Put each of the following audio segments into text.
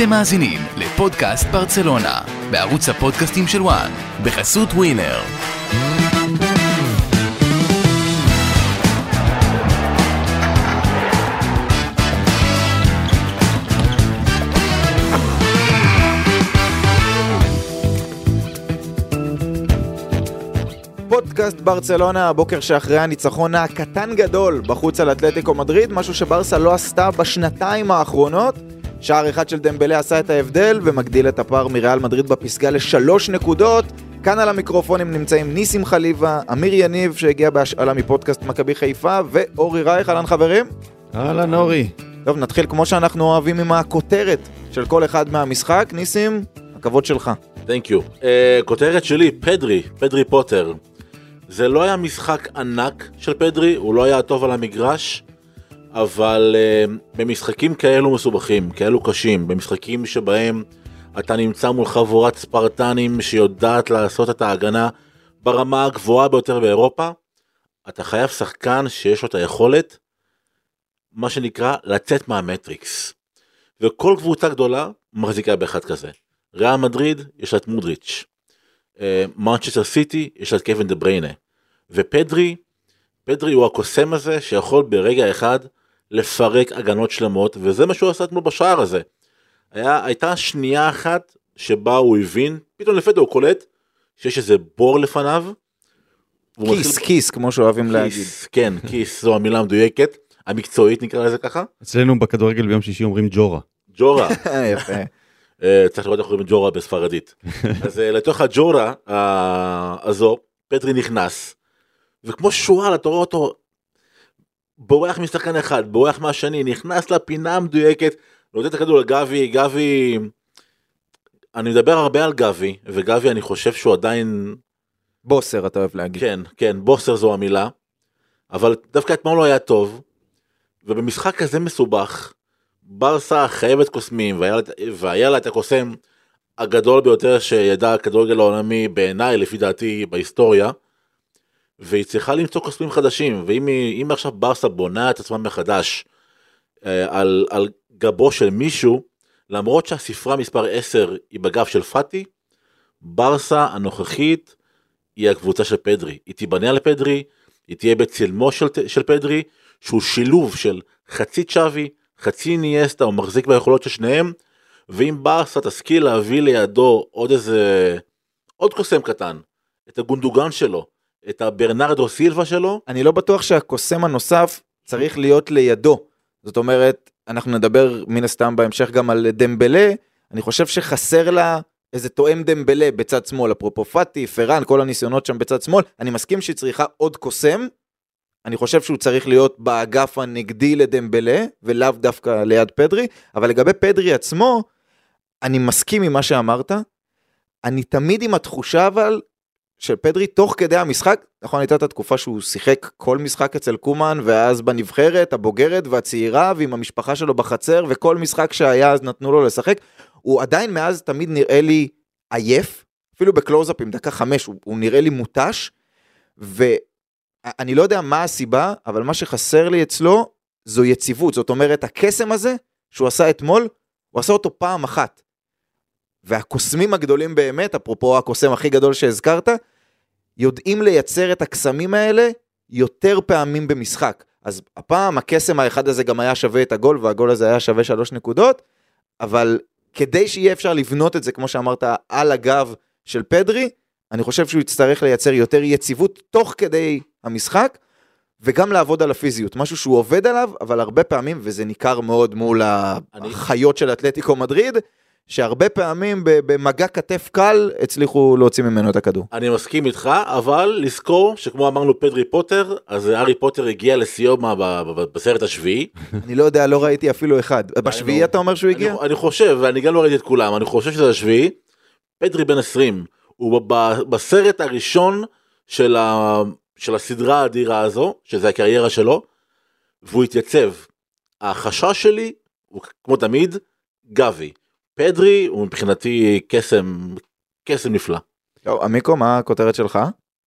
אתם מאזינים לפודקאסט ברצלונה, בערוץ הפודקאסטים של וואן, בחסות ווינר. פודקאסט ברצלונה, הבוקר שאחרי הניצחון הקטן גדול בחוץ על אתלטיקו מדריד, משהו שברסה לא עשתה בשנתיים האחרונות. שער אחד של דמבלה עשה את ההבדל ומגדיל את הפער מריאל מדריד בפסגה לשלוש נקודות. כאן על המיקרופונים נמצאים ניסים חליבה, אמיר יניב שהגיע בהשאלה מפודקאסט מכבי חיפה ואורי רייך, אהלן חברים. אהלן אורי. טוב, נתחיל כמו שאנחנו אוהבים עם הכותרת של כל אחד מהמשחק. ניסים, הכבוד שלך. תנק יו. Uh, כותרת שלי, פדרי, פדרי פוטר. זה לא היה משחק ענק של פדרי, הוא לא היה טוב על המגרש, אבל uh, במשחקים כאלו מסובכים, כאלו קשים, במשחקים שבהם אתה נמצא מול חבורת ספרטנים שיודעת לעשות את ההגנה ברמה הגבוהה ביותר באירופה, אתה חייב שחקן שיש לו את היכולת, מה שנקרא, לצאת מהמטריקס. וכל קבוצה גדולה מחזיקה באחד כזה. ריאל מדריד, יש לה את מודריץ'. מנצ'סטר סיטי, יש לה את קווין דה בריינה. ופדרי, פדרי הוא הקוסם הזה שיכול ברגע אחד לפרק הגנות שלמות, וזה מה שהוא עשה אתמול בשער הזה. היה, הייתה שנייה אחת שבה הוא הבין, פתאום לפתע הוא קולט שיש איזה בור לפניו. כיס, מתחיל- כיס, כמו שאוהבים להגיד. כיס, כן, כיס זו המילה המדויקת, המקצועית נקרא לזה ככה. אצלנו בכדורגל ביום שישי אומרים ג'ורה. ג'ורה. יפה. אה, צריך לראות איך קוראים ג'ורה בספרדית. אז אה, לתוך הג'ורה אה, הזו, פטרי נכנס, וכמו שועל אתה רואה אותו בורח משחקן אחד, בורח מהשני, נכנס לפינה המדויקת, נותן את הכדור לגבי, גבי, אני מדבר הרבה על גבי, וגבי אני חושב שהוא עדיין, בוסר, אתה אוהב להגיד. כן, כן, בוסר זו המילה, אבל דווקא אתמול לא היה טוב, ובמשחק כזה מסובך, ברסה חייבת קוסמים, והיה, והיה לה את הקוסם הגדול ביותר שידע הכדורגל העולמי בעיניי, לפי דעתי, בהיסטוריה, והיא צריכה למצוא קוסמים חדשים, ואם עכשיו ברסה בונה את עצמה מחדש אה, על, על גבו של מישהו, למרות שהספרה מספר 10 היא בגב של פאטי, ברסה הנוכחית היא הקבוצה של פדרי. היא תיבנה על פדרי, היא תהיה בצלמו של, של פדרי, שהוא שילוב של חצי צ'אבי, חצי ניאסטה, הוא מחזיק ביכולות של שניהם, ואם ברסה תשכיל להביא לידו עוד איזה, עוד קוסם קטן, את הגונדוגן שלו, את הברנרדו סילבה שלו, אני לא בטוח שהקוסם הנוסף צריך להיות לידו. זאת אומרת, אנחנו נדבר מן הסתם בהמשך גם על דמבלה, אני חושב שחסר לה איזה תואם דמבלה בצד שמאל, אפרופו פאטי, פרן, כל הניסיונות שם בצד שמאל, אני מסכים שהיא צריכה עוד קוסם, אני חושב שהוא צריך להיות באגף הנגדי לדמבלה, ולאו דווקא ליד פדרי, אבל לגבי פדרי עצמו, אני מסכים עם מה שאמרת, אני תמיד עם התחושה אבל של פדרי תוך כדי המשחק, נכון הייתה את התקופה שהוא שיחק כל משחק אצל קומן ואז בנבחרת הבוגרת והצעירה ועם המשפחה שלו בחצר וכל משחק שהיה אז נתנו לו לשחק, הוא עדיין מאז תמיד נראה לי עייף, אפילו בקלוזאפים דקה חמש הוא, הוא נראה לי מותש ואני לא יודע מה הסיבה אבל מה שחסר לי אצלו זו יציבות, זאת אומרת הקסם הזה שהוא עשה אתמול, הוא עשה אותו פעם אחת. והקוסמים הגדולים באמת, אפרופו הקוסם הכי גדול שהזכרת, יודעים לייצר את הקסמים האלה יותר פעמים במשחק. אז הפעם הקסם האחד הזה גם היה שווה את הגול, והגול הזה היה שווה שלוש נקודות, אבל כדי שיהיה אפשר לבנות את זה, כמו שאמרת, על הגב של פדרי, אני חושב שהוא יצטרך לייצר יותר יציבות תוך כדי המשחק, וגם לעבוד על הפיזיות, משהו שהוא עובד עליו, אבל הרבה פעמים, וזה ניכר מאוד מול אני- החיות של אתלטיקו מדריד, שהרבה פעמים במגע כתף קל הצליחו להוציא ממנו את הכדור. אני מסכים איתך, אבל לזכור שכמו אמרנו פדרי פוטר, אז הארי פוטר הגיע לשיאו מה- ב- ב- בסרט השביעי. אני לא יודע, לא ראיתי אפילו אחד. בשביעי נו. אתה אומר שהוא הגיע? אני, חושב, ואני גם לא ראיתי את כולם, אני חושב שזה השביעי. פדרי בן 20, הוא בסרט הראשון של, ה, של הסדרה האדירה הזו, שזה הקריירה שלו, והוא התייצב. החשש שלי הוא כמו תמיד, גבי. פדרי הוא מבחינתי קסם, קסם נפלא. טוב, עמיקו, מה הכותרת שלך?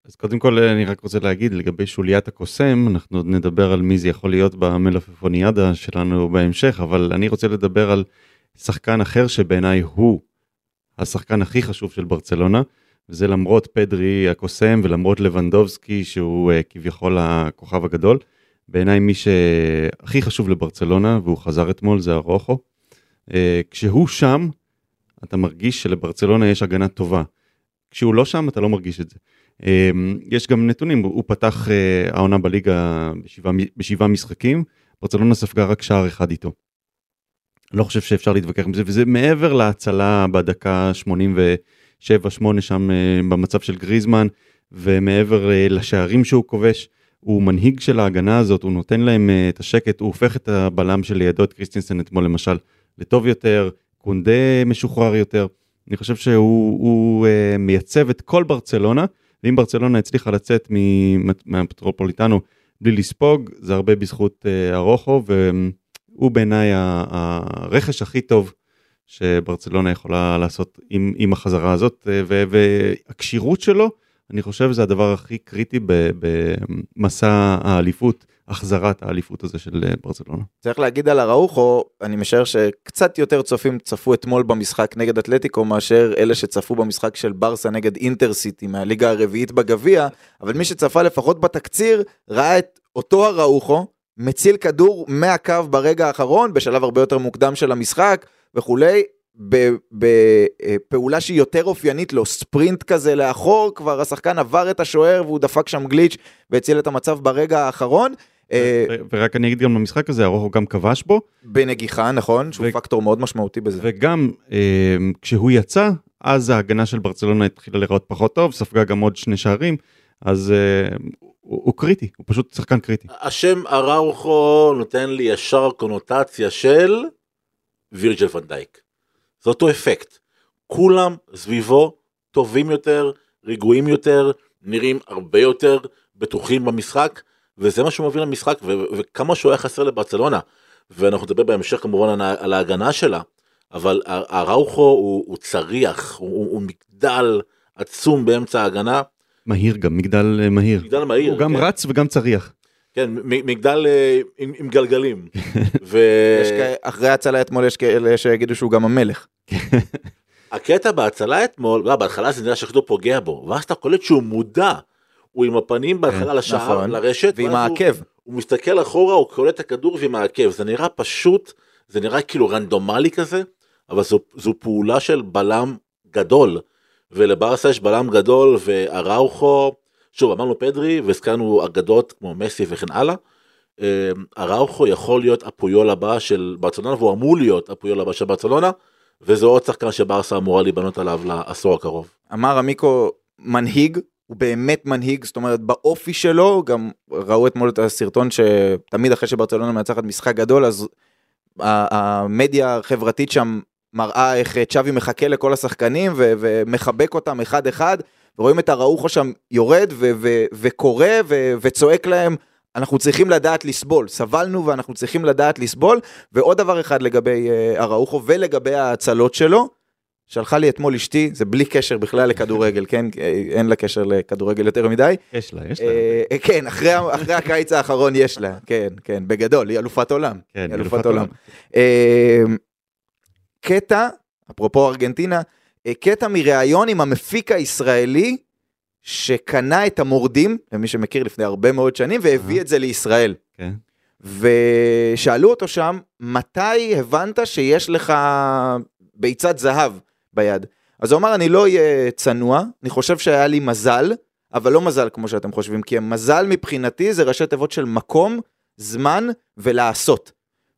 אז קודם כל אני רק רוצה להגיד לגבי שוליית הקוסם, אנחנו עוד נדבר על מי זה יכול להיות במלפפוניאדה שלנו בהמשך, אבל אני רוצה לדבר על שחקן אחר שבעיניי הוא השחקן הכי חשוב של ברצלונה, וזה למרות פדרי הקוסם ולמרות לבנדובסקי שהוא uh, כביכול הכוכב הגדול. בעיניי מי שהכי חשוב לברצלונה, והוא חזר אתמול, זה הרוחו. Uh, כשהוא שם, אתה מרגיש שלברצלונה יש הגנה טובה. כשהוא לא שם, אתה לא מרגיש את זה. Uh, יש גם נתונים, הוא פתח uh, העונה בליגה בשבעה, בשבעה משחקים, ברצלונה ספגה רק שער אחד איתו. לא חושב שאפשר להתווכח עם זה, וזה מעבר להצלה בדקה 87-8 שם במצב של גריזמן, ומעבר לשערים שהוא כובש. הוא מנהיג של ההגנה הזאת, הוא נותן להם את השקט, הוא הופך את הבלם שלידו, את קריסטינסן אתמול למשל, לטוב יותר, קונדה משוחרר יותר. אני חושב שהוא הוא, uh, מייצב את כל ברצלונה, ואם ברצלונה הצליחה לצאת מהפטרופוליטנו בלי לספוג, זה הרבה בזכות uh, הרוחו, והוא בעיניי הרכש הכי טוב שברצלונה יכולה לעשות עם, עם החזרה הזאת, והכשירות שלו, אני חושב שזה הדבר הכי קריטי במסע האליפות, החזרת האליפות הזה של אה, ברצלונה. צריך להגיד על אראוחו, אני משער שקצת יותר צופים צפו אתמול במשחק נגד אתלטיקו מאשר אלה שצפו במשחק של ברסה נגד אינטרסיטי מהליגה הרביעית בגביע, אבל מי שצפה לפחות בתקציר ראה את אותו אראוחו מציל כדור מהקו ברגע האחרון בשלב הרבה יותר מוקדם של המשחק וכולי. בפעולה שהיא יותר אופיינית לו, ספרינט כזה לאחור, כבר השחקן עבר את השוער והוא דפק שם גליץ' והציל את המצב ברגע האחרון. אה, ורק אני אגיד גם במשחק הזה, הרוחו גם כבש בו. בנגיחה, נכון, שהוא פקטור מאוד משמעותי בזה. וגם אה, כשהוא יצא, אז ההגנה של ברצלונה התחילה לראות פחות טוב, ספגה גם עוד שני שערים, אז אה, הוא קריטי, הוא פשוט שחקן קריטי. השם אראוכו נותן לי ישר קונוטציה של וירג'ל ונדייק. זה אותו אפקט. כולם סביבו טובים יותר, רגועים יותר, נראים הרבה יותר בטוחים במשחק, וזה מה שהוא מביא למשחק, ו- וכמה שהוא היה חסר לברצלונה. ואנחנו נדבר בהמשך כמובן על ההגנה שלה, אבל הראוכו הוא, הוא צריח, הוא, הוא מגדל עצום באמצע ההגנה. מהיר גם, מגדל אה, מהיר. מגדל מהיר. הוא גם כן. רץ וגם צריח. כן, מגדל אה, עם, עם גלגלים. ו... יש כ... אחרי ההצלה אתמול יש כאלה שיגידו שהוא גם המלך. הקטע בהצלה אתמול, לא, בהתחלה זה נראה שהכדור פוגע בו, ואז אתה קולט שהוא מודע. הוא עם הפנים בהתחלה כן, לשער, נכון. לרשת, ועם העקב. הוא, הוא מסתכל אחורה, הוא קולט את הכדור ועם העקב. זה נראה פשוט, זה נראה כאילו רנדומלי כזה, אבל זו, זו פעולה של בלם גדול. ולברסה יש בלם גדול, ואראוכו, שוב אמרנו פדרי והזכרנו אגדות כמו מסי וכן הלאה. אראוכו יכול להיות הפויול הבא של ברצלונה והוא אמור להיות הפויול הבא של ברצלונה וזה עוד שחקן שברסה אמורה להיבנות עליו לעשור הקרוב. אמר עמיקו מנהיג הוא באמת מנהיג זאת אומרת באופי שלו גם ראו אתמול את הסרטון שתמיד אחרי שברצלונה מנצחת משחק גדול אז המדיה החברתית שם מראה איך צ'אבי מחכה לכל השחקנים ומחבק אותם אחד אחד ורואים את הראוכו שם יורד וקורא וצועק להם, אנחנו צריכים לדעת לסבול, סבלנו ואנחנו צריכים לדעת לסבול. ועוד דבר אחד לגבי אה, הראוכו ולגבי ההצלות שלו, שלחה לי אתמול אשתי, זה בלי קשר בכלל לכדורגל, כן? אין לה קשר לכדורגל יותר מדי. יש לה, יש לה. אה, כן, אחרי, אחרי הקיץ האחרון יש לה, כן, כן, בגדול, היא אלופת עולם. כן, היא אלופת עולם. אה, קטע, אפרופו ארגנטינה, אה, קטע מראיון עם המפיק הישראלי שקנה את המורדים, למי שמכיר לפני הרבה מאוד שנים, והביא את זה לישראל. כן. ושאלו אותו שם, מתי הבנת שיש לך ביצת זהב ביד? אז הוא אמר, אני לא אהיה צנוע, אני חושב שהיה לי מזל, אבל לא מזל כמו שאתם חושבים, כי המזל מבחינתי זה ראשי תיבות של מקום, זמן ולעשות.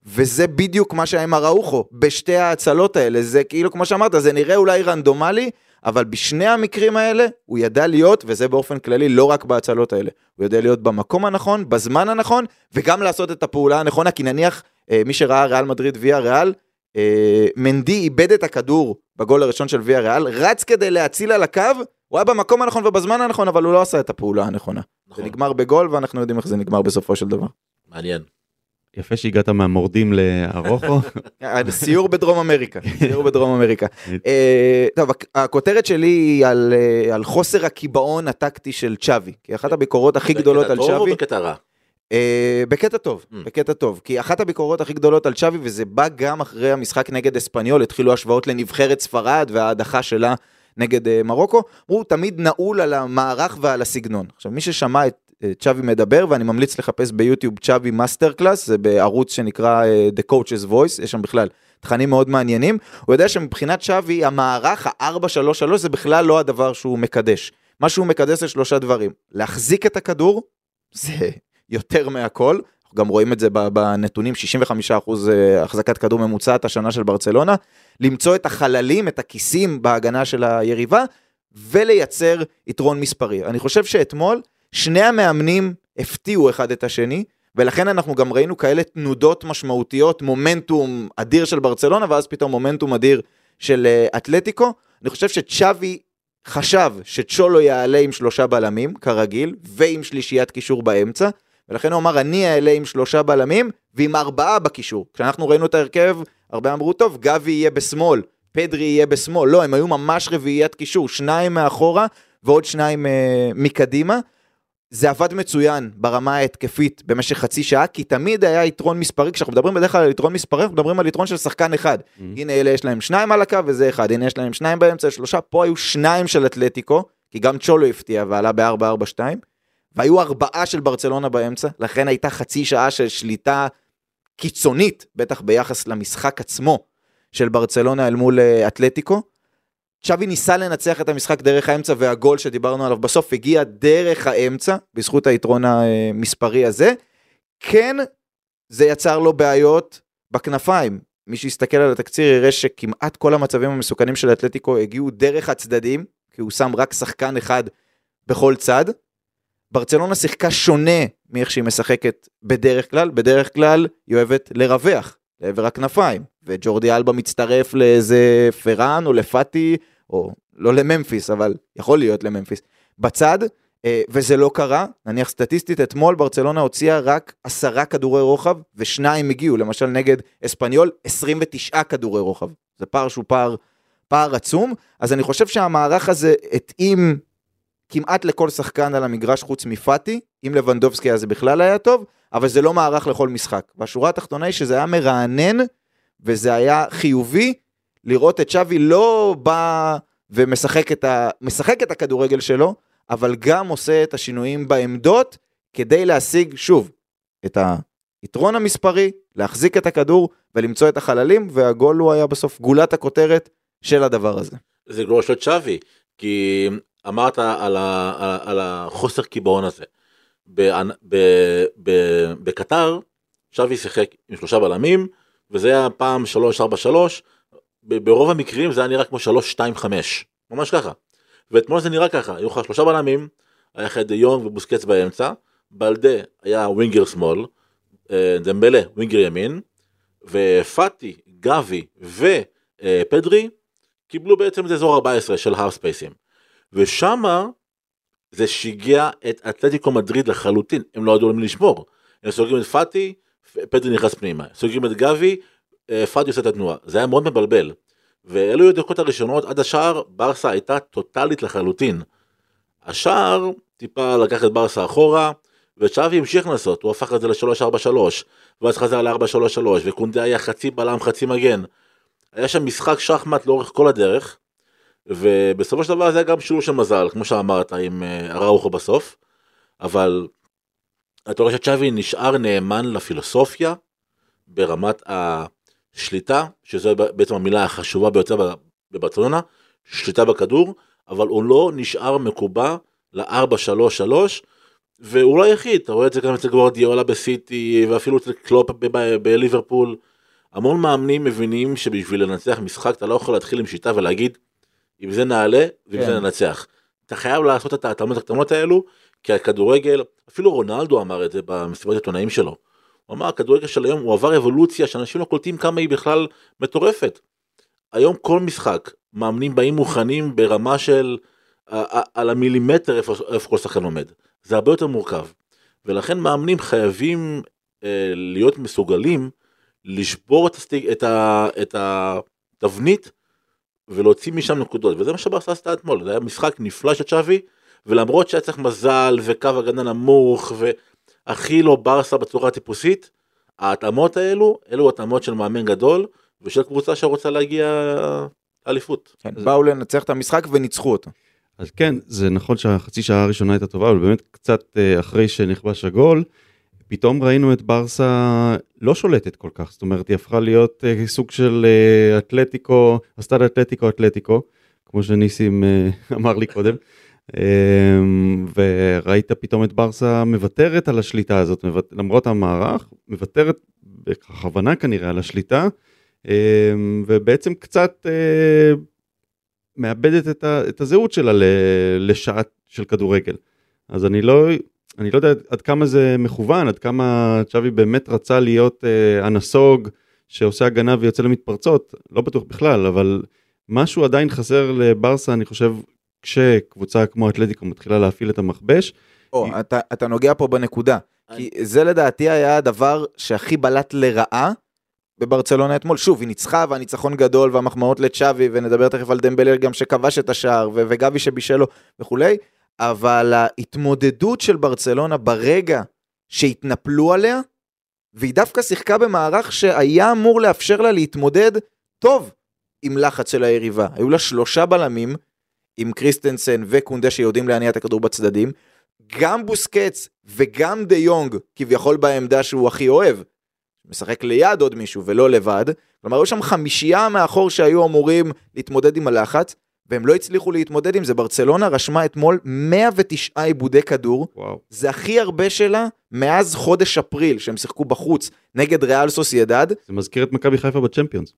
וזה בדיוק מה שהיה עם אראוחו, בשתי ההצלות האלה, זה כאילו, כמו שאמרת, זה נראה אולי רנדומלי, אבל בשני המקרים האלה, הוא ידע להיות, וזה באופן כללי, לא רק בהצלות האלה, הוא יודע להיות במקום הנכון, בזמן הנכון, וגם לעשות את הפעולה הנכונה, כי נניח, אה, מי שראה ריאל מדריד ויה ריאל, אה, מנדי איבד את הכדור בגול הראשון של ויה ריאל, רץ כדי להציל על הקו, הוא היה במקום הנכון ובזמן הנכון, אבל הוא לא עשה את הפעולה הנכונה. נכון. זה נגמר בגול, ואנחנו יודעים איך זה נגמר בסופו של דבר. מעניין. יפה שהגעת מהמורדים לארוחו. סיור בדרום אמריקה, סיור בדרום אמריקה. אה, טוב, הכותרת שלי היא על, אה, על חוסר הקיבעון הטקטי של צ'אבי, כי אחת הביקורות הכי גדולות על צ'אבי... בקטע טוב או בקטע רע? אה, בקטע טוב, Mm. בקטע טוב, כי אחת הביקורות הכי גדולות על צ'אבי, וזה בא גם אחרי המשחק נגד אספניול, התחילו השוואות לנבחרת ספרד וההדחה שלה נגד מרוקו, הוא תמיד נעול על המערך ועל הסגנון. עכשיו, מי ששמע את צ'אבי מדבר, ואני ממליץ לחפש ביוטיוב צ'אבי master class, זה בערוץ שנקרא אה, The Coach's Voice, יש שם בכלל תכנים מאוד מעניינים, הוא יודע שמבחינת צ'אבי, המערך ה-4-3-3 זה בכלל לא הדבר שהוא מקדש. מה שהוא מקדש זה שלושה דברים, להחזיק את הכדור, זה יותר מהכל, גם רואים את זה בנתונים, 65% אה, החזקת כדור ממוצעת השנה של ברצלונה, למצוא את החללים, את הכיסים בהגנה של היריבה, ולייצר יתרון מספרי. אני חושב שאתמול שני המאמנים הפתיעו אחד את השני, ולכן אנחנו גם ראינו כאלה תנודות משמעותיות, מומנטום אדיר של ברצלונה, ואז פתאום מומנטום אדיר של אה, אתלטיקו. אני חושב שצ'אבי חשב שצ'ולו יעלה עם שלושה בלמים, כרגיל, ועם שלישיית קישור באמצע, ולכן הוא אמר, אני אעלה עם שלושה בלמים ועם ארבעה בקישור. כשאנחנו ראינו את ההרכב, הרבה אמרו, טוב, גבי יהיה בשמאל, פדרי יהיה בשמאל. לא, הם היו ממש רביעיית קישור, שניים מאחורה ועוד שניים אה, מקדימה. זה עבד מצוין ברמה ההתקפית במשך חצי שעה, כי תמיד היה יתרון מספרי, כשאנחנו מדברים בדרך כלל על יתרון מספרי, אנחנו מדברים על יתרון של שחקן אחד. Mm-hmm. הנה אלה יש להם שניים על הקו וזה אחד, הנה יש להם שניים באמצע, שלושה, פה היו שניים של אתלטיקו, כי גם צ'ולו הפתיע ועלה ב-4-4-2, והיו ארבעה של ברצלונה באמצע, לכן הייתה חצי שעה של שליטה קיצונית, בטח ביחס למשחק עצמו של ברצלונה אל מול אה, אתלטיקו. צ'אבי ניסה לנצח את המשחק דרך האמצע והגול שדיברנו עליו בסוף הגיע דרך האמצע, בזכות היתרון המספרי הזה. כן, זה יצר לו בעיות בכנפיים. מי שיסתכל על התקציר יראה שכמעט כל המצבים המסוכנים של אתלטיקו הגיעו דרך הצדדים, כי הוא שם רק שחקן אחד בכל צד. ברצלונה שיחקה שונה מאיך שהיא משחקת בדרך כלל, בדרך כלל היא אוהבת לרווח לעבר הכנפיים, וג'ורדי אלבה מצטרף לאיזה פראן או לפאטי, או לא לממפיס, אבל יכול להיות לממפיס, בצד, אה, וזה לא קרה, נניח סטטיסטית, אתמול ברצלונה הוציאה רק עשרה כדורי רוחב, ושניים הגיעו, למשל נגד אספניול, 29 כדורי רוחב. זה פער שהוא פער, פער עצום, אז אני חושב שהמערך הזה התאים כמעט לכל שחקן על המגרש חוץ מפאטי, אם לבנדובסקי אז זה בכלל היה טוב, אבל זה לא מערך לכל משחק. והשורה התחתונה היא שזה היה מרענן, וזה היה חיובי לראות את שווי לא בא ומשחק את, ה... את הכדורגל שלו, אבל גם עושה את השינויים בעמדות, כדי להשיג, שוב, את היתרון המספרי, להחזיק את הכדור ולמצוא את החללים, והגול הוא היה בסוף גולת הכותרת של הדבר הזה. זה גול של צ'אבי, כי אמרת על, ה, על, על החוסר קיבעון הזה. באנ- ב- ב- בקטר, צ'אבי שיחק עם שלושה בלמים, וזה היה פעם 3-4-3, ב- ברוב המקרים זה היה נראה כמו 3-2-5, ממש ככה. ואתמול זה נראה ככה, היו לך שלושה בלמים, היה לך דה יונג ובוסקץ באמצע, בלדה היה ווינגר שמאל, אה, דמבלה ווינגר ימין, ופאטי, גבי ופדרי קיבלו בעצם את אזור 14 של האף ספייסים. ושמה זה שיגע את אתלטיקו מדריד לחלוטין, הם לא ידעו למי לשמור. הם סוגרים את פאטי, פדרי נכנס פנימה. סוגרים את גבי, אה, פאטי עושה את התנועה. זה היה מאוד מבלבל. ואלו היו הדקות הראשונות עד השער, ברסה הייתה טוטאלית לחלוטין. השער טיפה לקח את ברסה אחורה, וצ'אבי המשיך לנסות, הוא הפך את זה ל-3-4-3, ואז חזר ל-4-3-3, וקונדה היה חצי בלם חצי מגן. היה שם משחק שחמט לאורך כל הדרך, ובסופו של דבר זה היה גם שילוב של מזל, כמו שאמרת, עם אה, אראוחו בסוף, אבל אתה רואה שצ'אבי נשאר נאמן לפילוסופיה ברמת השליטה, שזו בעצם המילה החשובה ביותר בברצלונה, שליטה בכדור, אבל הוא לא נשאר מקובע ל-4-3-3, והוא לא היחיד, אתה רואה את זה גם אצל גוורדיאולה בסיטי, ואפילו אצל קלופ בליברפול. המון מאמנים מבינים שבשביל לנצח משחק אתה לא יכול להתחיל עם שיטה ולהגיד, עם זה נעלה ועם כן. זה ננצח. אתה חייב לעשות את ההתאמות הקטנות האלו, כי הכדורגל, אפילו רונלדו אמר את זה במסיבת עיתונאים שלו. הוא אמר, הכדורגל של היום הוא עבר אבולוציה שאנשים לא קולטים כמה היא בכלל מטורפת. היום כל משחק, מאמנים באים מוכנים ברמה של על המילימטר איפה, כל שחקן עומד. זה הרבה יותר מורכב. ולכן מאמנים חייבים אה, להיות מסוגלים לשבור את, הסטיג, את, ה, את התבנית ולהוציא משם נקודות וזה מה שברסה עשתה אתמול זה היה משחק נפלא של צ'אבי ולמרות שהיה צריך מזל וקו הגנה נמוך הכי לא ברסה בצורה טיפוסית, ההתאמות האלו, אלו התאמות של מאמן גדול ושל קבוצה שרוצה להגיע לאליפות. כן, באו לנצח את המשחק וניצחו אותו. אז כן, זה נכון שהחצי שעה הראשונה הייתה טובה, אבל באמת קצת אה, אחרי שנכבש הגול, פתאום ראינו את ברסה לא שולטת כל כך, זאת אומרת היא הפכה להיות אה, סוג של אה, אתלטיקו, הסטאד אתלטיקו אתלטיקו, כמו שניסים אמר לי קודם. אמ, וראית פתאום את ברסה מוותרת על השליטה הזאת, למרות המערך, מוותרת בכוונה כנראה על השליטה, אמ, ובעצם קצת אה, מאבדת את, את הזהות שלה לשעה של כדורגל. אז אני לא, אני לא יודע עד כמה זה מכוון, עד כמה צ'אבי באמת רצה להיות אה, הנסוג שעושה הגנה ויוצא למתפרצות, לא בטוח בכלל, אבל משהו עדיין חסר לברסה, אני חושב, כשקבוצה כמו אתלטיקו מתחילה להפעיל את המכבש. או, אתה, אתה נוגע פה בנקודה. כי זה לדעתי היה הדבר שהכי בלט לרעה בברצלונה אתמול. שוב, היא ניצחה והניצחון גדול והמחמאות לצ'אבי, ונדבר תכף על דמבלר גם שכבש את השער, ו- וגבי שבישל לו וכולי, אבל ההתמודדות של ברצלונה ברגע שהתנפלו עליה, והיא דווקא שיחקה במערך שהיה אמור לאפשר לה להתמודד טוב עם לחץ של היריבה. היו לה שלושה בלמים, עם קריסטנסן וקונדה שיודעים להניע את הכדור בצדדים, גם בוסקץ וגם דה יונג, כביכול בעמדה שהוא הכי אוהב, משחק ליד עוד מישהו ולא לבד, כלומר היו שם חמישייה מאחור שהיו אמורים להתמודד עם הלחץ, והם לא הצליחו להתמודד עם זה. ברצלונה רשמה אתמול 109 איבודי כדור, וואו. זה הכי הרבה שלה מאז חודש אפריל, שהם שיחקו בחוץ נגד ריאל סוסיידד, זה מזכיר את מכבי חיפה בצ'מפיונס.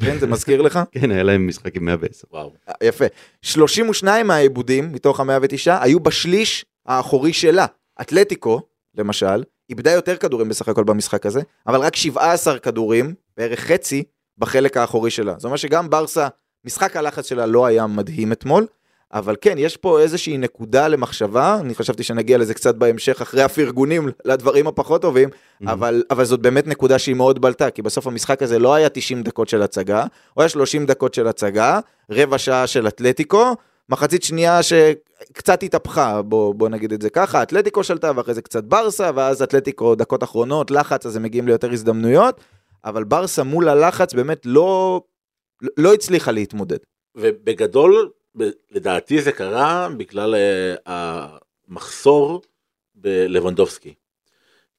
כן, זה מזכיר לך? כן, היה להם משחק עם 110. וואו. יפה. 32 מהעיבודים מתוך ה-109 היו בשליש האחורי שלה. אתלטיקו, למשל, איבדה יותר כדורים בסך הכל במשחק הזה, אבל רק 17 כדורים, בערך חצי, בחלק האחורי שלה. זאת אומרת שגם ברסה, משחק הלחץ שלה לא היה מדהים אתמול, אבל כן, יש פה איזושהי נקודה למחשבה, אני חשבתי שנגיע לזה קצת בהמשך, אחרי הפרגונים לדברים הפחות טובים, אבל, אבל זאת באמת נקודה שהיא מאוד בלטה, כי בסוף המשחק הזה לא היה 90 דקות של הצגה, הוא היה 30 דקות של הצגה, רבע שעה של אתלטיקו, מחצית שנייה שקצת התהפכה, בוא, בוא נגיד את זה ככה, אתלטיקו שלטה ואחרי זה קצת ברסה, ואז אתלטיקו דקות אחרונות, לחץ, אז הם מגיעים ליותר הזדמנויות, אבל ברסה מול הלחץ באמת לא, לא הצליחה להתמודד. ובגדול, לדעתי זה קרה בגלל אה, המחסור בלבנדובסקי.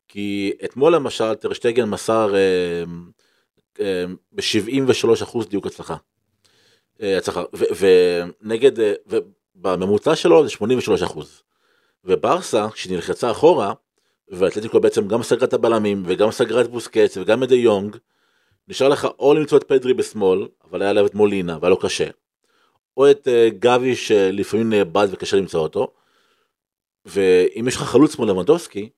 כי אתמול למשל טרשטגן מסר אה, אה, ב-73% דיוק הצלחה. הצלחה, ונגד, ובממוצע שלו זה 83%. וברסה, כשנלחצה אחורה, ואתלטיקו בעצם גם סגרה את הבלמים, וגם סגרה את בוסקץ, וגם את דה יונג, נשאר לך או למצוא את פדרי בשמאל, אבל היה להם את מולינה, והיה לו קשה. או את uh, גבי שלפעמים נאבד וקשה למצוא אותו. ואם יש לך חלוץ כמו לבנדובסקי,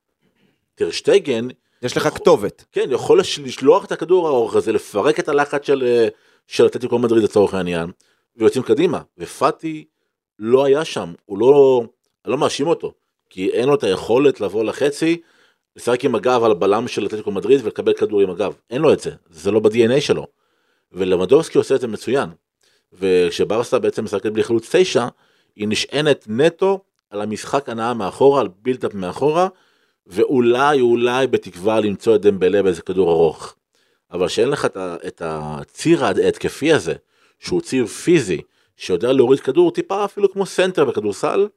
טרשטייגן, יש לך יכול- כתובת. כן, יכול לש- לשלוח את הכדור הארוך הזה, לפרק את הלחץ של, אה, של אתלטיקו מדריד לצורך העניין, ויוצאים קדימה. ופאטי לא היה שם, הוא לא, אני לא מאשים אותו, כי אין לו את היכולת לבוא לחצי, לשחק עם הגב על הבלם של אתלטיקו מדריד ולקבל כדור עם הגב. אין לו את זה, זה לא ב-DNA שלו. ולבנדובסקי עושה את זה מצוין. וכשברסה בעצם משחקת בלי חלוץ תשע, היא נשענת נטו על המשחק הנעה מאחורה, על build-up מאחורה, ואולי אולי בתקווה למצוא את דמבלה באיזה כדור ארוך. אבל שאין לך את את הציר ההתקפי הזה, שהוא ציר פיזי, שיודע להוריד כדור טיפה אפילו כמו סנטר בכדורסל,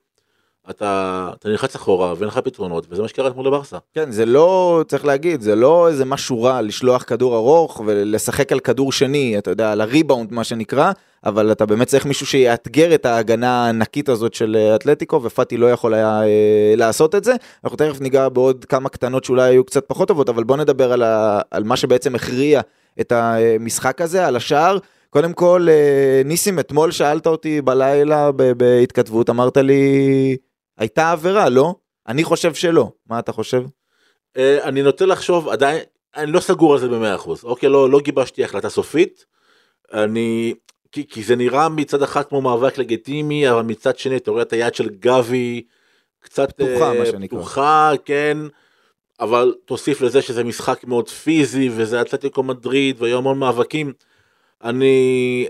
אתה, אתה נלחץ אחורה ואין לך פתרונות, וזה מה שקרה אתמול לברסה. כן, זה לא, צריך להגיד, זה לא איזה משהו רע לשלוח כדור ארוך ולשחק על כדור שני, אתה יודע, על הריבאונד מה שנקרא, אבל אתה באמת צריך מישהו שיאתגר את ההגנה הענקית הזאת של אה, אתלטיקו, ופאטי לא יכול היה אה, לעשות את זה. אנחנו תכף ניגע בעוד כמה קטנות שאולי היו קצת פחות טובות, אבל בוא נדבר על, ה, על מה שבעצם הכריע את המשחק הזה, על השער. קודם כל, אה, ניסים, אתמול שאלת אותי בלילה בהתכתבות, אמרת לי, הייתה עבירה, לא? אני חושב שלא. מה אתה חושב? אה, אני נוטה לחשוב עדיין אני לא סגור על זה במאה אחוז אוקיי לא לא גיבשתי החלטה סופית. אני כי, כי זה נראה מצד אחד כמו מאבק לגיטימי אבל מצד שני אתה רואה את היד של גבי קצת פתוחה, אה, מה שנקרא. פתוחה כן אבל תוסיף לזה שזה משחק מאוד פיזי וזה אתלטיקו מדריד והיו המון מאבקים. אני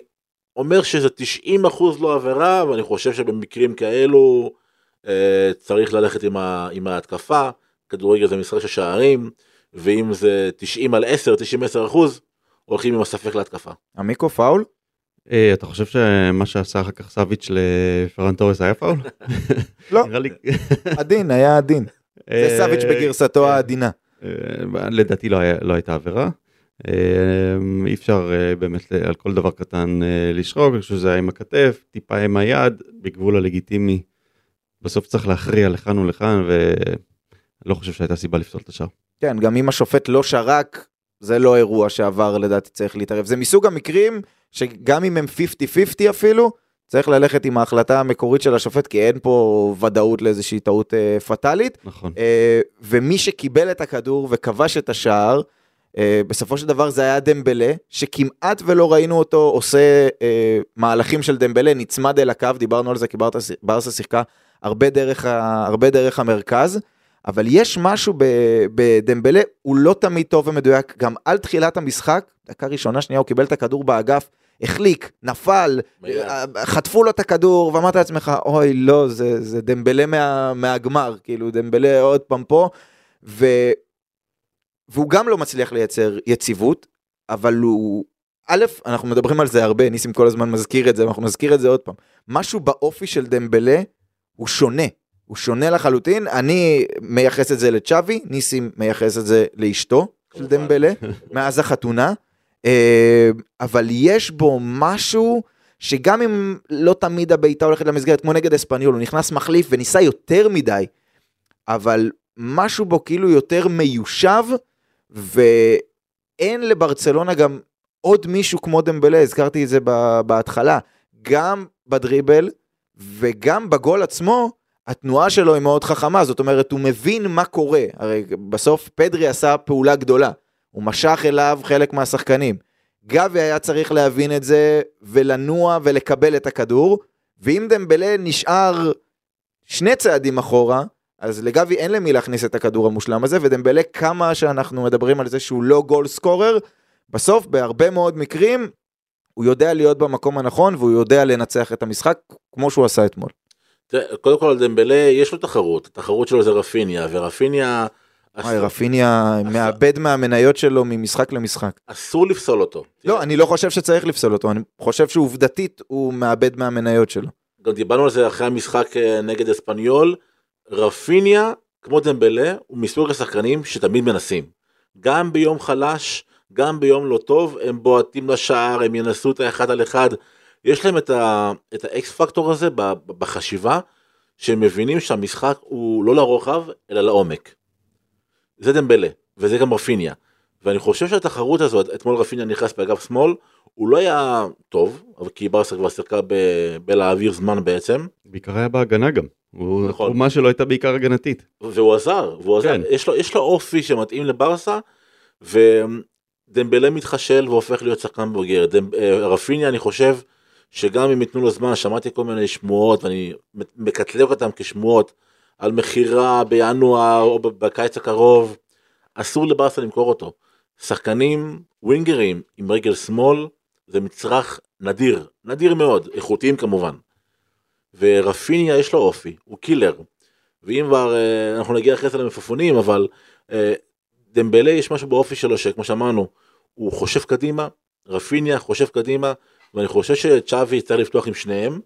אומר שזה 90 אחוז לא עבירה ואני חושב שבמקרים כאלו צריך ללכת עם, ה, עם ההתקפה. כדורגל זה משחק של שערים, ואם זה 90 על 10, 90 10 אחוז, הולכים עם הספק להתקפה. עמיקו פאול? אה, אתה חושב שמה שעשה אחר כך סאביץ' לפרן תורס היה פאול? לא. עדין, היה עדין. זה אה, סאביץ' בגרסתו כן. העדינה. אה, לדעתי לא, היה, לא הייתה עבירה. אה, אי אפשר אה, באמת על כל דבר קטן אה, לשרוק, אני חושב שזה היה עם הכתף, טיפה עם היד, בגבול הלגיטימי. בסוף צריך להכריע לכאן ולכאן, ולא חושב שהייתה סיבה לפסול את השאר. כן, גם אם השופט לא שרק, זה לא אירוע שעבר לדעתי צריך להתערב. זה מסוג המקרים שגם אם הם 50-50 אפילו, צריך ללכת עם ההחלטה המקורית של השופט, כי אין פה ודאות לאיזושהי טעות אה, פטאלית. נכון. אה, ומי שקיבל את הכדור וכבש את השער, אה, בסופו של דבר זה היה דמבלה, שכמעט ולא ראינו אותו עושה אה, מהלכים של דמבלה, נצמד אל הקו, דיברנו על זה כי ברסה שיחקה הרבה דרך, ה, הרבה דרך המרכז, אבל יש משהו בדמבלה, הוא לא תמיד טוב ומדויק, גם על תחילת המשחק, דקה ראשונה, שנייה, הוא קיבל את הכדור באגף, החליק, נפל. אה, חטפו לו את הכדור, ואמרת לעצמך, אוי, לא, זה, זה דמבלה מה, מהגמר, כאילו, דמבלה עוד פעם פה, ו... והוא גם לא מצליח לייצר יציבות, אבל הוא... א', אנחנו מדברים על זה הרבה, ניסים כל הזמן מזכיר את זה, ואנחנו נזכיר את זה עוד פעם. משהו באופי של דמבלה הוא שונה, הוא שונה לחלוטין, אני מייחס את זה לצ'אבי, ניסים מייחס את זה לאשתו של. דמבלה, מאז החתונה, אה, אבל יש בו משהו שגם אם לא תמיד הבעיטה הולכת למסגרת, כמו נגד אספניול, הוא נכנס מחליף וניסה יותר מדי, אבל משהו בו כאילו יותר מיושב, ואין לברצלונה גם עוד מישהו כמו דמבלה, הזכרתי את זה בהתחלה, גם בדריבל וגם בגול עצמו, התנועה שלו היא מאוד חכמה, זאת אומרת, הוא מבין מה קורה. הרי בסוף פדרי עשה פעולה גדולה, הוא משך אליו חלק מהשחקנים. גבי היה צריך להבין את זה ולנוע ולקבל את הכדור, ואם דמבלה נשאר שני צעדים אחורה, אז לגבי אין למי להכניס את הכדור המושלם הזה, ודמבלה כמה שאנחנו מדברים על זה שהוא לא גול סקורר, בסוף בהרבה מאוד מקרים הוא יודע להיות במקום הנכון והוא יודע לנצח את המשחק כמו שהוא עשה אתמול. תראה, קודם כל דמבלה יש לו תחרות, התחרות שלו זה רפיניה, ורפיניה וואי, רפיניה מאבד מהמניות שלו ממשחק למשחק. אסור לפסול אותו. לא, אני לא חושב שצריך לפסול אותו, אני חושב שעובדתית הוא מאבד מהמניות שלו. גם דיברנו על זה אחרי המשחק אה, נגד אספניול, רפיניה, כמו דמבלה, הוא מסוג השחקנים שתמיד מנסים. גם ביום חלש, גם ביום לא טוב, הם בועטים לשער, הם ינסו את האחד על אחד. יש להם את, ה, את האקס פקטור הזה בחשיבה, שהם מבינים שהמשחק הוא לא לרוחב, אלא לעומק. זה דמבלה, וזה גם רפיניה. ואני חושב שהתחרות הזאת, אתמול רפיניה נכנס באגף שמאל, הוא לא היה טוב, אבל כי ברסה כבר שיחקה בלהעביר זמן בעצם, בעיקר היה בהגנה גם. הוא- נכון. התרומה שלו הייתה בעיקר הגנתית. והוא עזר, והוא עזר, כן. יש, לו, יש לו אופי שמתאים לברסה, ודמבלה מתחשל והופך להיות שחקן בוגר. דמ, אה, רפיניה אני חושב שגם אם ייתנו לו זמן, שמעתי כל מיני שמועות, ואני מקטלג אותם כשמועות, על מכירה בינואר או בקיץ הקרוב, אסור לברסה למכור אותו. שחקנים ווינגרים עם רגל שמאל זה מצרך נדיר, נדיר מאוד, איכותיים כמובן. ורפיניה יש לו אופי, הוא קילר. ואם כבר אה, אנחנו נגיע אחרי זה למפפונים אבל אה, דמבלה יש משהו באופי שלו שכמו שאמרנו הוא חושב קדימה רפיניה חושב קדימה ואני חושב שצ'אבי צריך לפתוח עם שניהם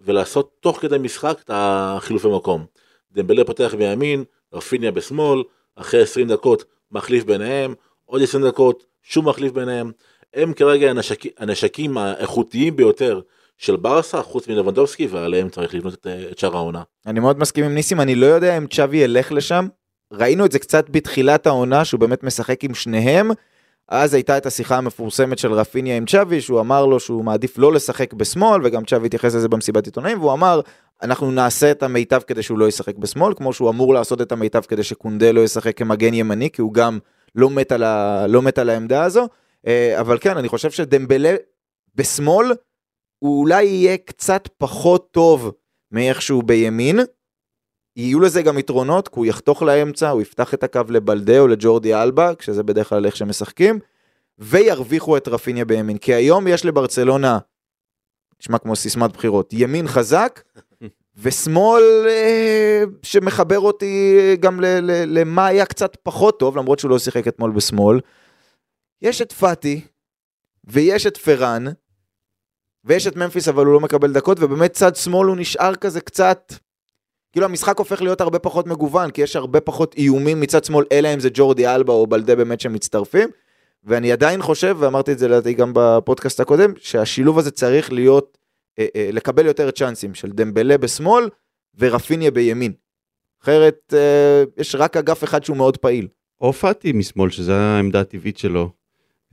ולעשות תוך כדי משחק את החילופי מקום. דמבלה פותח בימין רפיניה בשמאל אחרי 20 דקות מחליף ביניהם עוד 20 דקות שום מחליף ביניהם הם כרגע הנשק, הנשקים האיכותיים ביותר של ברסה חוץ מלבנדובסקי ועליהם צריך לבנות את, את שאר העונה. אני מאוד מסכים עם ניסים, אני לא יודע אם צ'אבי ילך לשם. ראינו את זה קצת בתחילת העונה, שהוא באמת משחק עם שניהם. אז הייתה את השיחה המפורסמת של רפיניה עם צ'אבי, שהוא אמר לו שהוא מעדיף לא לשחק בשמאל, וגם צ'אבי התייחס לזה במסיבת עיתונאים, והוא אמר, אנחנו נעשה את המיטב כדי שהוא לא ישחק בשמאל, כמו שהוא אמור לעשות את המיטב כדי שקונדה לא ישחק כמגן ימני, כי הוא גם לא מת על, ה... לא מת על העמדה הזו. אה, אבל כן, אני חושב שדמבלה בשמאל, הוא אולי יהיה קצת פחות טוב מאיכשהו בימין. יהיו לזה גם יתרונות, כי הוא יחתוך לאמצע, הוא יפתח את הקו לבלדה או לג'ורדי אלבה, כשזה בדרך כלל איך שמשחקים, וירוויחו את רפיניה בימין. כי היום יש לברצלונה, נשמע כמו סיסמת בחירות, ימין חזק ושמאל אה, שמחבר אותי גם ל- ל- למה היה קצת פחות טוב, למרות שהוא לא שיחק אתמול בשמאל. יש את פאטי, ויש את פרן, ויש את ממפיס אבל הוא לא מקבל דקות, ובאמת צד שמאל הוא נשאר כזה קצת... כאילו המשחק הופך להיות הרבה פחות מגוון, כי יש הרבה פחות איומים מצד שמאל, אלא אם זה ג'ורדי אלבה או בלדה באמת שמצטרפים. ואני עדיין חושב, ואמרתי את זה לדעתי גם בפודקאסט הקודם, שהשילוב הזה צריך להיות, אה, אה, לקבל יותר צ'אנסים של דמבלה בשמאל ורפיניה בימין. אחרת אה, יש רק אגף אחד שהוא מאוד פעיל. או פאטי משמאל, שזו העמדה הטבעית שלו.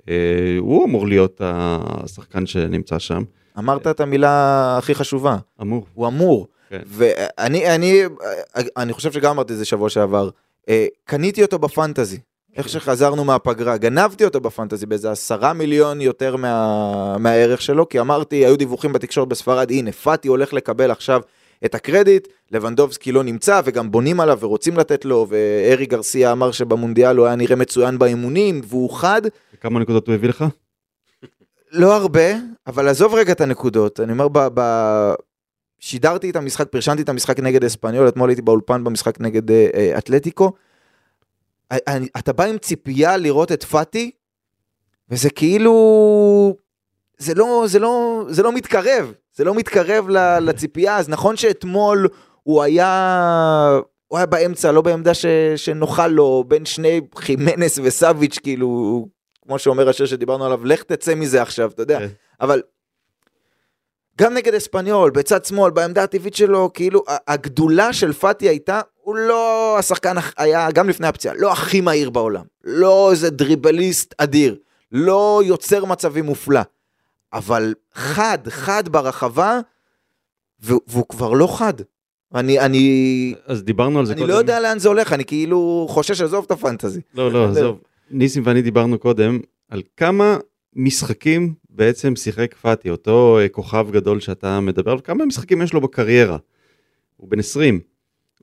אה, הוא אמור להיות השחקן שנמצא שם. אמרת את המילה הכי חשובה, אמור. הוא אמור. כן. ואני אני, אני חושב שגם אמרתי את זה שבוע שעבר, אה, קניתי אותו בפנטזי. איך שחזרנו מהפגרה, גנבתי אותו בפנטזי באיזה עשרה מיליון יותר מה, מהערך שלו, כי אמרתי, היו דיווחים בתקשורת בספרד, הנה, פאטי הולך לקבל עכשיו את הקרדיט, לבנדובסקי לא נמצא, וגם בונים עליו ורוצים לתת לו, וארי גרסיה אמר שבמונדיאל הוא היה נראה מצוין באימונים, והוא חד, וכמה נקודות הוא הביא לך? לא הרבה, אבל עזוב רגע את הנקודות, אני אומר, ב, ב... שידרתי את המשחק, פרשנתי את המשחק נגד אספניול, אתמול הייתי באולפן במשחק נגד אה, אה, אתלטיקו. אה, אני, אתה בא עם ציפייה לראות את פאטי, וזה כאילו... זה לא, זה לא, זה לא מתקרב, זה לא מתקרב לציפייה, אז נכון שאתמול הוא היה, הוא היה באמצע, לא בעמדה ש, שנוחה לו, בין שני חימנס וסאביץ', כאילו, כמו שאומר השיר שדיברנו עליו, לך תצא מזה עכשיו, אתה יודע. כן. אבל גם נגד אספניול, בצד שמאל, בעמדה הטבעית שלו, כאילו, הגדולה של פאטי הייתה, הוא לא השחקן, היה גם לפני הפציעה, לא הכי מהיר בעולם, לא איזה דריבליסט אדיר, לא יוצר מצבים מופלא, אבל חד, חד ברחבה, והוא, והוא כבר לא חד. אני, אני, אז דיברנו על זה אני קודם. לא יודע לאן זה הולך, אני כאילו חושש לעזוב את הפנטזי. לא, לא, עזוב. ניסים ואני דיברנו קודם על כמה משחקים בעצם שיחק פאטי, אותו אה, כוכב גדול שאתה מדבר עליו, כמה משחקים יש לו בקריירה. הוא בן 20.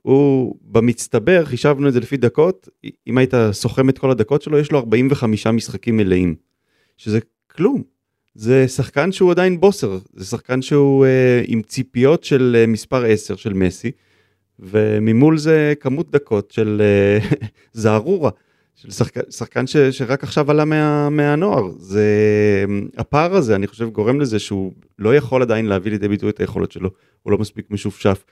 הוא במצטבר, חישבנו את זה לפי דקות, אם היית סוכם את כל הדקות שלו, יש לו 45 משחקים מלאים. שזה כלום. זה שחקן שהוא עדיין בוסר, זה שחקן שהוא אה, עם ציפיות של אה, מספר 10 של מסי, וממול זה כמות דקות של אה, זערורה. של שחקן, שחקן ש, שרק עכשיו עלה מה, מהנוער. זה, הפער הזה, אני חושב, גורם לזה שהוא לא יכול עדיין להביא לידי ביטוי את היכולות שלו, הוא לא מספיק משופשף.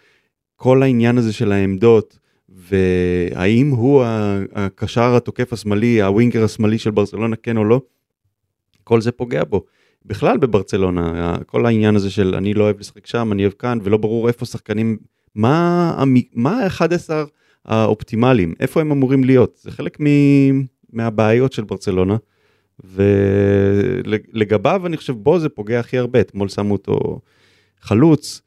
כל העניין הזה של העמדות, והאם הוא הקשר התוקף השמאלי, הווינגר השמאלי של ברצלונה, כן או לא, כל זה פוגע בו. בכלל בברצלונה, כל העניין הזה של אני לא אוהב לשחק שם, אני אוהב כאן, ולא ברור איפה שחקנים, מה ה-11 האופטימליים, איפה הם אמורים להיות, זה חלק מ- מהבעיות של ברצלונה, ולגביו אני חושב בו זה פוגע הכי הרבה, אתמול שמו אותו חלוץ.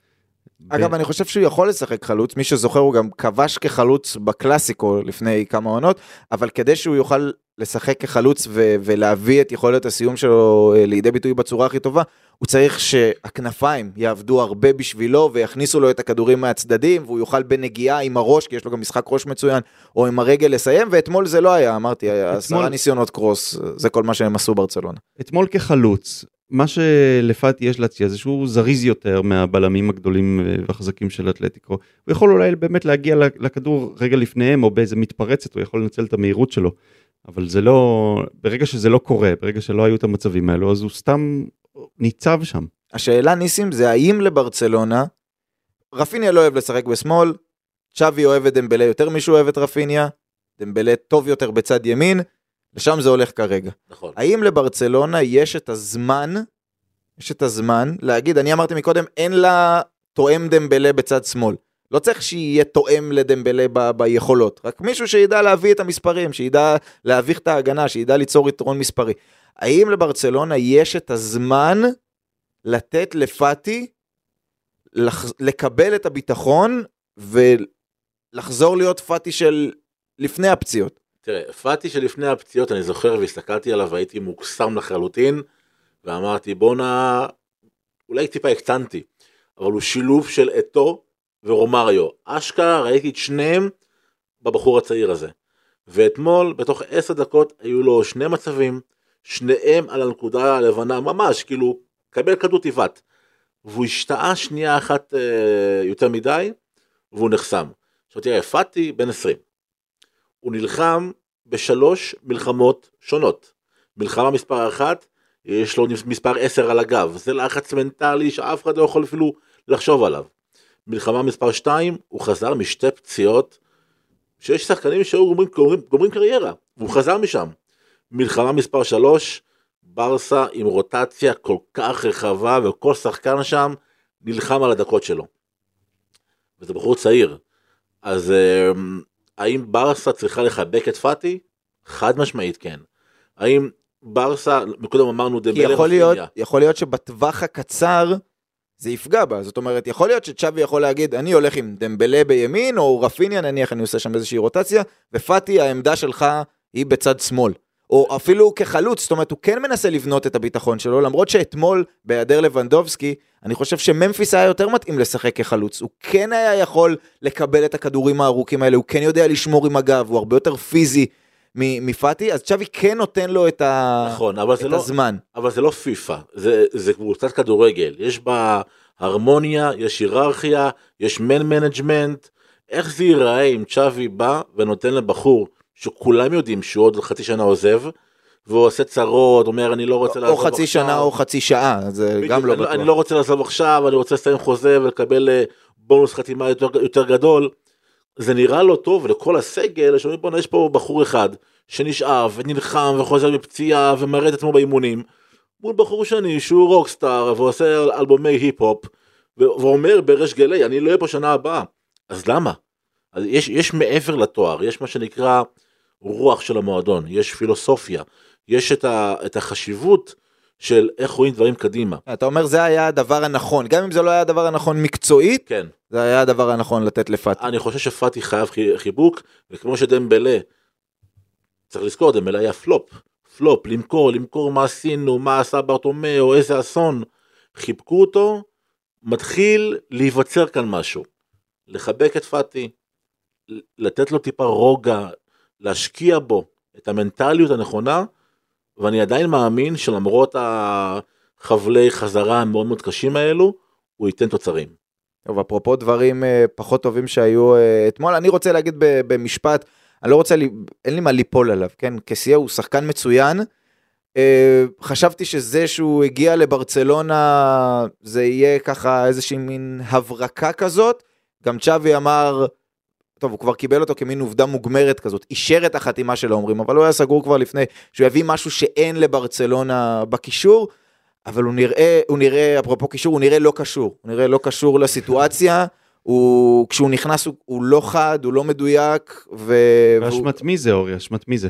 אגב, ב- אני חושב שהוא יכול לשחק חלוץ, מי שזוכר הוא גם כבש כחלוץ בקלאסיקו לפני כמה עונות, אבל כדי שהוא יוכל לשחק כחלוץ ו- ולהביא את יכולת הסיום שלו אה, לידי ביטוי בצורה הכי טובה, הוא צריך שהכנפיים יעבדו הרבה בשבילו ויכניסו לו את הכדורים מהצדדים, והוא יוכל בנגיעה עם הראש, כי יש לו גם משחק ראש מצוין, או עם הרגל לסיים, ואתמול זה לא היה, אמרתי, היה עשרה אתמול- ניסיונות קרוס, זה כל מה שהם עשו ברצלונה. אתמול כחלוץ, מה שלפאטי יש להציע זה שהוא זריז יותר מהבלמים הגדולים אה, והחזקים של אתלטיקו. הוא יכול אולי באמת להגיע לכדור רגע לפניהם או באיזה מתפרצת, הוא יכול לנצל את המהירות שלו. אבל זה לא, ברגע שזה לא קורה, ברגע שלא היו את המצבים האלו, אז הוא סתם ניצב שם. השאלה ניסים זה האם לברצלונה, רפיניה לא אוהב לשחק בשמאל, צ'אבי אוהב את דמבלה יותר משהוא אוהב את רפיניה, דמבלה טוב יותר בצד ימין, לשם זה הולך כרגע. נכון. האם לברצלונה יש את הזמן, יש את הזמן להגיד, אני אמרתי מקודם, אין לה תואם דמבלה בצד שמאל. לא צריך שיהיה תואם לדמבלה ב- ביכולות, רק מישהו שידע להביא את המספרים, שידע להביך את ההגנה, שידע ליצור יתרון מספרי. האם לברצלונה יש את הזמן לתת לפאטי לח... לקבל את הביטחון ולחזור להיות פאטי של לפני הפציעות? תראה, פאטי שלפני הפציעות, אני זוכר והסתכלתי עליו והייתי מוקסם לחלוטין, ואמרתי בואנה, אולי טיפה הקטנתי, אבל הוא שילוב של אתו ורומריו. אשכרה ראיתי את שניהם בבחור הצעיר הזה. ואתמול, בתוך עשר דקות, היו לו שני מצבים, שניהם על הנקודה הלבנה, ממש, כאילו, קבל כדור תיבט. והוא השתאה שנייה אחת אה, יותר מדי, והוא נחסם. עכשיו תראה, פאטי בן 20. הוא נלחם בשלוש מלחמות שונות. מלחמה מספר אחת, יש לו מספר 10 על הגב, זה לחץ מנטלי שאף אחד לא יכול אפילו לחשוב עליו. מלחמה מספר 2, הוא חזר משתי פציעות, שיש שחקנים שהיו גומרים, גומרים, גומרים קריירה, והוא חזר משם. מלחמה מספר 3, ברסה עם רוטציה כל כך רחבה, וכל שחקן שם נלחם על הדקות שלו. וזה בחור צעיר. אז אה, האם ברסה צריכה לחבק את פאטי? חד משמעית כן. האם ברסה, מקודם אמרנו כי דמבלה יכול להיות, רפיניה. יכול להיות שבטווח הקצר זה יפגע בה, זאת אומרת, יכול להיות שצ'אבי יכול להגיד, אני הולך עם דמבלה בימין, או רפיניה, נניח אני עושה שם איזושהי רוטציה, ופאטי, העמדה שלך היא בצד שמאל. או אפילו כחלוץ, זאת אומרת, הוא כן מנסה לבנות את הביטחון שלו, למרות שאתמול, בהיעדר לבנדובסקי, אני חושב שממפיס היה יותר מתאים לשחק כחלוץ. הוא כן היה יכול לקבל את הכדורים הארוכים האלה, הוא כן יודע לשמור עם הגב, הוא הרבה יותר פיזי מפאטי, אז צ'אבי כן נותן לו את, ה... נכון, אבל את לא, הזמן. אבל זה לא פיפא, זה, זה קבוצת כדורגל, יש בה הרמוניה, יש היררכיה, יש man management, איך זה ייראה אם צ'אבי בא ונותן לבחור שכולם יודעים שהוא עוד חצי שנה עוזב, והוא עושה צרות, אומר אני לא רוצה או לעזוב חצי עכשיו. שנה או חצי שעה, זה בדיוק, גם לא אני, בטוח. אני לא רוצה לעזוב עכשיו, אני רוצה לסיים חוזה ולקבל אה, בונוס חתימה יותר, יותר גדול. זה נראה לא טוב לכל הסגל, שאומרים בואנה יש פה בחור אחד שנשאר ונלחם וחוזר מפציעה ומראה את עצמו באימונים. מול בחור שני שהוא רוקסטאר ועושה אלבומי היפ-הופ ואומר בריש גלי אני לא אהיה פה שנה הבאה. אז למה? אז יש, יש מעבר לתואר, יש מה שנקרא רוח של המועדון, יש פילוסופיה, יש את, ה, את החשיבות של איך רואים דברים קדימה. אתה אומר זה היה הדבר הנכון, גם אם זה לא היה הדבר הנכון מקצועית, כן. זה היה הדבר הנכון לתת לפאטי. אני חושב שפאטי חייב חי- חיבוק, וכמו שדמבלה, צריך לזכור, דמבלה היה פלופ. פלופ, למכור, למכור מה עשינו, מה עשה ברטומאו, איזה אסון. חיבקו אותו, מתחיל להיווצר כאן משהו. לחבק את פאטי, לתת לו טיפה רוגע, להשקיע בו את המנטליות הנכונה, ואני עדיין מאמין שלמרות החבלי חזרה המאוד מאוד קשים האלו, הוא ייתן תוצרים. טוב, אפרופו דברים אה, פחות טובים שהיו אה, אתמול, אני רוצה להגיד במשפט, אני לא רוצה, לי- אין לי מה ליפול עליו, כן? קסיה הוא שחקן מצוין. אה, חשבתי שזה שהוא הגיע לברצלונה, זה יהיה ככה איזושהי מין הברקה כזאת. גם צ'אבי אמר, טוב, הוא כבר קיבל אותו כמין עובדה מוגמרת כזאת, אישר את החתימה שלו אומרים, אבל הוא היה סגור כבר לפני, שהוא יביא משהו שאין לברצלונה בקישור. אבל הוא נראה, הוא נראה, אפרופו קישור, הוא נראה לא קשור. הוא נראה לא קשור לסיטואציה. הוא, כשהוא נכנס הוא, הוא לא חד, הוא לא מדויק, ו... ואשמת מי זה, אורי? אשמת מי זה?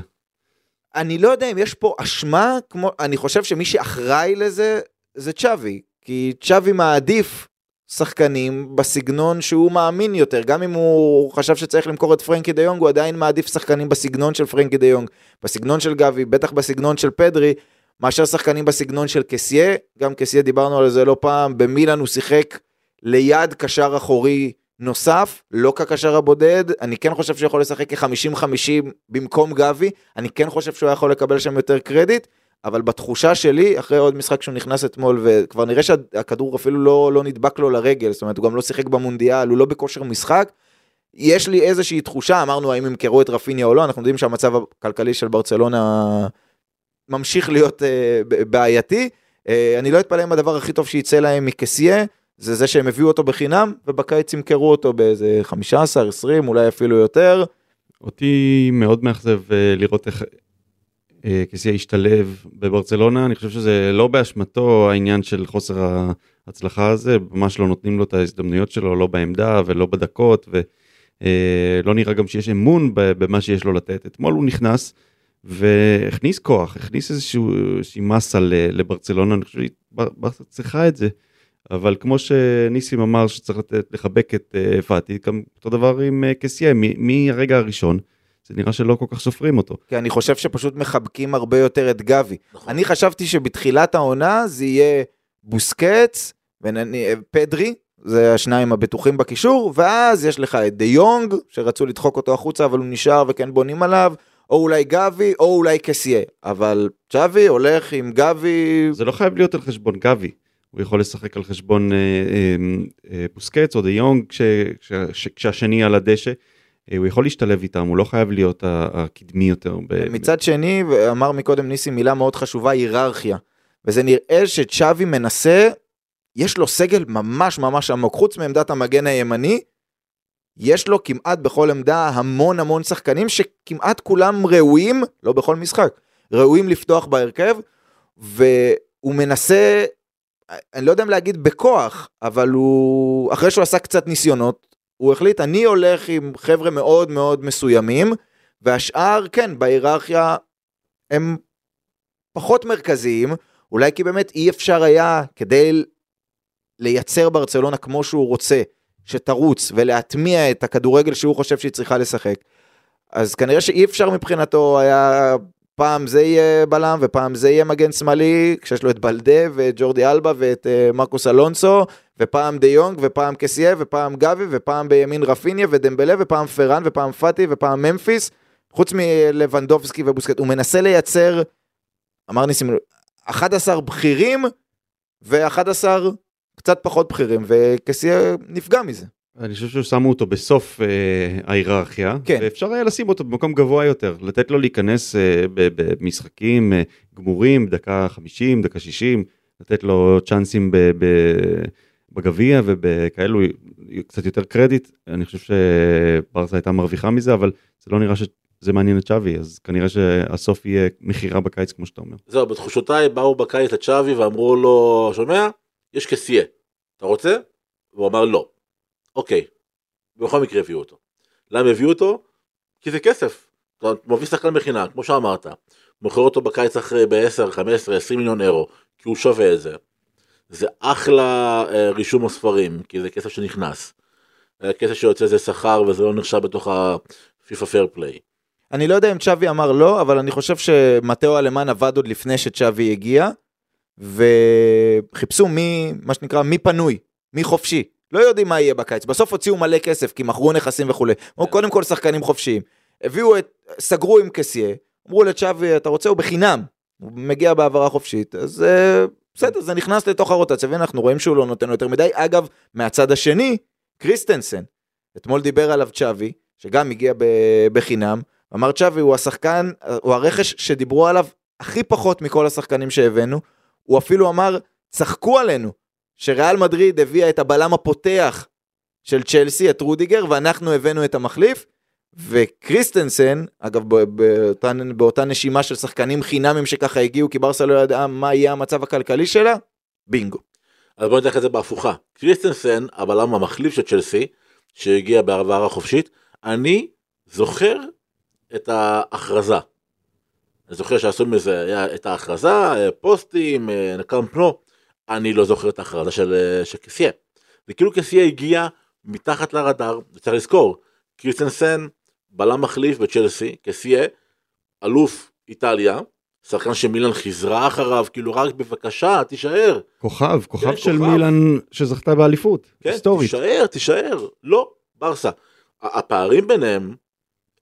אני לא יודע אם יש פה אשמה, כמו, אני חושב שמי שאחראי לזה, זה צ'אבי. כי צ'אבי מעדיף שחקנים בסגנון שהוא מאמין יותר. גם אם הוא חשב שצריך למכור את פרנקי דה יונג, הוא עדיין מעדיף שחקנים בסגנון של פרנקי דה יונג, בסגנון של גבי, בטח בסגנון של פדרי, מאשר שחקנים בסגנון של קסיה. גם קסיה, דיברנו על זה לא פעם, במילאן הוא שיחק ליד קשר אחורי נוסף, לא כקשר הבודד, אני כן חושב שהוא יכול לשחק כ-50-50 במקום גבי, אני כן חושב שהוא יכול לקבל שם יותר קרדיט, אבל בתחושה שלי, אחרי עוד משחק שהוא נכנס אתמול, וכבר נראה שהכדור אפילו לא, לא נדבק לו לרגל, זאת אומרת, הוא גם לא שיחק במונדיאל, הוא לא בכושר משחק, יש לי איזושהי תחושה, אמרנו האם ימכרו את רפיניה או לא, אנחנו יודעים שהמצב הכלכלי של ברצלונה ממשיך להיות ב- בעייתי. אה, אני לא אתפלא אם הדבר הכי טוב שיצא להם מקסיה, זה זה שהם הביאו אותו בחינם, ובקיץ ימכרו אותו באיזה 15, 20, אולי אפילו יותר. אותי מאוד מאכזב אה, לראות איך אה, קסיה השתלב בברצלונה, אני חושב שזה לא באשמתו העניין של חוסר ההצלחה הזה, ממש לא נותנים לו את ההזדמנויות שלו, לא בעמדה ולא בדקות, ולא נראה גם שיש אמון במה שיש לו לתת. אתמול הוא נכנס והכניס כוח, הכניס איזושהי מסה לברצלונה, אני חושב שברצה צריכה את זה. אבל כמו שניסים אמר שצריך לתת, לחבק את אה, פאטי, גם אותו דבר עם אה, קסיה, מהרגע הראשון, זה נראה שלא כל כך סופרים אותו. כי אני חושב שפשוט מחבקים הרבה יותר את גבי. נכון. אני חשבתי שבתחילת העונה זה יהיה בוסקץ ופדרי, זה השניים הבטוחים בקישור, ואז יש לך את דה יונג, שרצו לדחוק אותו החוצה, אבל הוא נשאר וכן בונים עליו, או אולי גבי, או אולי קסיה. אבל צ'אבי הולך עם גבי, זה לא חייב להיות על חשבון גבי. הוא יכול לשחק על חשבון אה, אה, אה, בוסקץ או דה יונג כש, כש, כש, כשהשני על הדשא. אה, הוא יכול להשתלב איתם, הוא לא חייב להיות הקדמי יותר. מצד שני, אמר מקודם ניסים מילה מאוד חשובה, היררכיה. וזה נראה שצ'אבי מנסה, יש לו סגל ממש ממש עמוק, חוץ מעמדת המגן הימני, יש לו כמעט בכל עמדה המון המון שחקנים שכמעט כולם ראויים, לא בכל משחק, ראויים לפתוח בהרכב, והוא מנסה, אני לא יודע אם להגיד בכוח, אבל הוא, אחרי שהוא עשה קצת ניסיונות, הוא החליט, אני הולך עם חבר'ה מאוד מאוד מסוימים, והשאר, כן, בהיררכיה הם פחות מרכזיים, אולי כי באמת אי אפשר היה, כדי לייצר ברצלונה כמו שהוא רוצה, שתרוץ ולהטמיע את הכדורגל שהוא חושב שהיא צריכה לשחק, אז כנראה שאי אפשר מבחינתו היה פעם זה יהיה בלם ופעם זה יהיה מגן שמאלי, כשיש לו את בלדה ואת ג'ורדי אלבה ואת uh, מרקוס אלונסו, ופעם דה יונג ופעם קסיה ופעם גבי ופעם בימין רפיניה ודמבלה ופעם פרן ופעם פאטי ופעם ממפיס, חוץ מלבנדובסקי ובוסקט, הוא מנסה לייצר, אמר ניסים, 11 בכירים ו-11 קצת פחות בכירים, וקסיה נפגע מזה. אני חושב ששמו אותו בסוף אה, ההיררכיה, כן. ואפשר היה לשים אותו במקום גבוה יותר, לתת לו להיכנס אה, במשחקים אה, גמורים, דקה 50, דקה 60, לתת לו צ'אנסים בגביע ובכאלו קצת יותר קרדיט, אני חושב שברסה הייתה מרוויחה מזה, אבל זה לא נראה שזה מעניין את שווי, אז כנראה שהסוף יהיה מכירה בקיץ כמו שאתה אומר. זהו, בתחושותיי באו בקיץ לצ'אבי ואמרו לו, שומע? יש כסייה. אתה רוצה? והוא אמר לא. אוקיי. בכל מקרה הביאו אותו. למה הביאו אותו? כי זה כסף. אתה מביא שחקן מכינה, כמו שאמרת. מוכר אותו בקיץ אחרי ב-10, 15, 20 מיליון אירו, כי הוא שווה את זה. זה אחלה אה, רישום הספרים, כי זה כסף שנכנס. אה, כסף שיוצא זה שכר וזה לא נחשב בתוך ה-FIFA fair play. אני לא יודע אם צ'אבי אמר לא, אבל אני חושב שמטאו אלמן עבד עוד לפני שצ'אבי הגיע, וחיפשו מי, מה שנקרא, מי פנוי, מי חופשי. לא יודעים מה יהיה בקיץ, בסוף הוציאו מלא כסף, כי מכרו נכסים וכולי. אמרו, קודם כל שחקנים חופשיים. הביאו את, סגרו עם קסיה, אמרו לצ'אבי, אתה רוצה, הוא בחינם. הוא מגיע בהעברה חופשית, אז אה, בסדר, זה נכנס לתוך הרוטציה, ואנחנו רואים שהוא לא נותן יותר מדי. אגב, מהצד השני, קריסטנסן. אתמול דיבר עליו צ'אבי, שגם הגיע בחינם, אמר צ'אבי הוא השחקן, הוא הרכש שדיברו עליו הכי פחות מכל השחקנים שהבאנו. הוא אפילו אמר, צחקו עלינו, שריאל מדריד הביאה את הבלם הפותח של צ'לסי, את רודיגר, ואנחנו הבאנו את המחליף. וקריסטנסן, אגב באותה, באותה נשימה של שחקנים חינמים שככה הגיעו, כי ברסה לא ידעה מה יהיה המצב הכלכלי שלה, בינגו. אז בוא ניקח את זה בהפוכה. קריסטנסן, הבלם המחליף של צ'לסי, שהגיע בהעברה חופשית, אני זוכר את ההכרזה. אני זוכר שעשו מזה את ההכרזה, אה, פוסטים, אה, קאמפ נו, אני לא זוכר את ההכרזה של, אה, של קסיה. זה כאילו קסיה הגיע מתחת לרדאר, צריך לזכור, קריסטנסן, בלם מחליף בצ'לסי, קסיה, אלוף איטליה, שחקן שמילן חיזרה אחריו, כאילו רק בבקשה, תישאר. כוכב, כוכב כן, של כוכב. מילאן שזכתה באליפות, כן, היסטורית. תישאר, תישאר. לא, ברסה. ה- הפערים ביניהם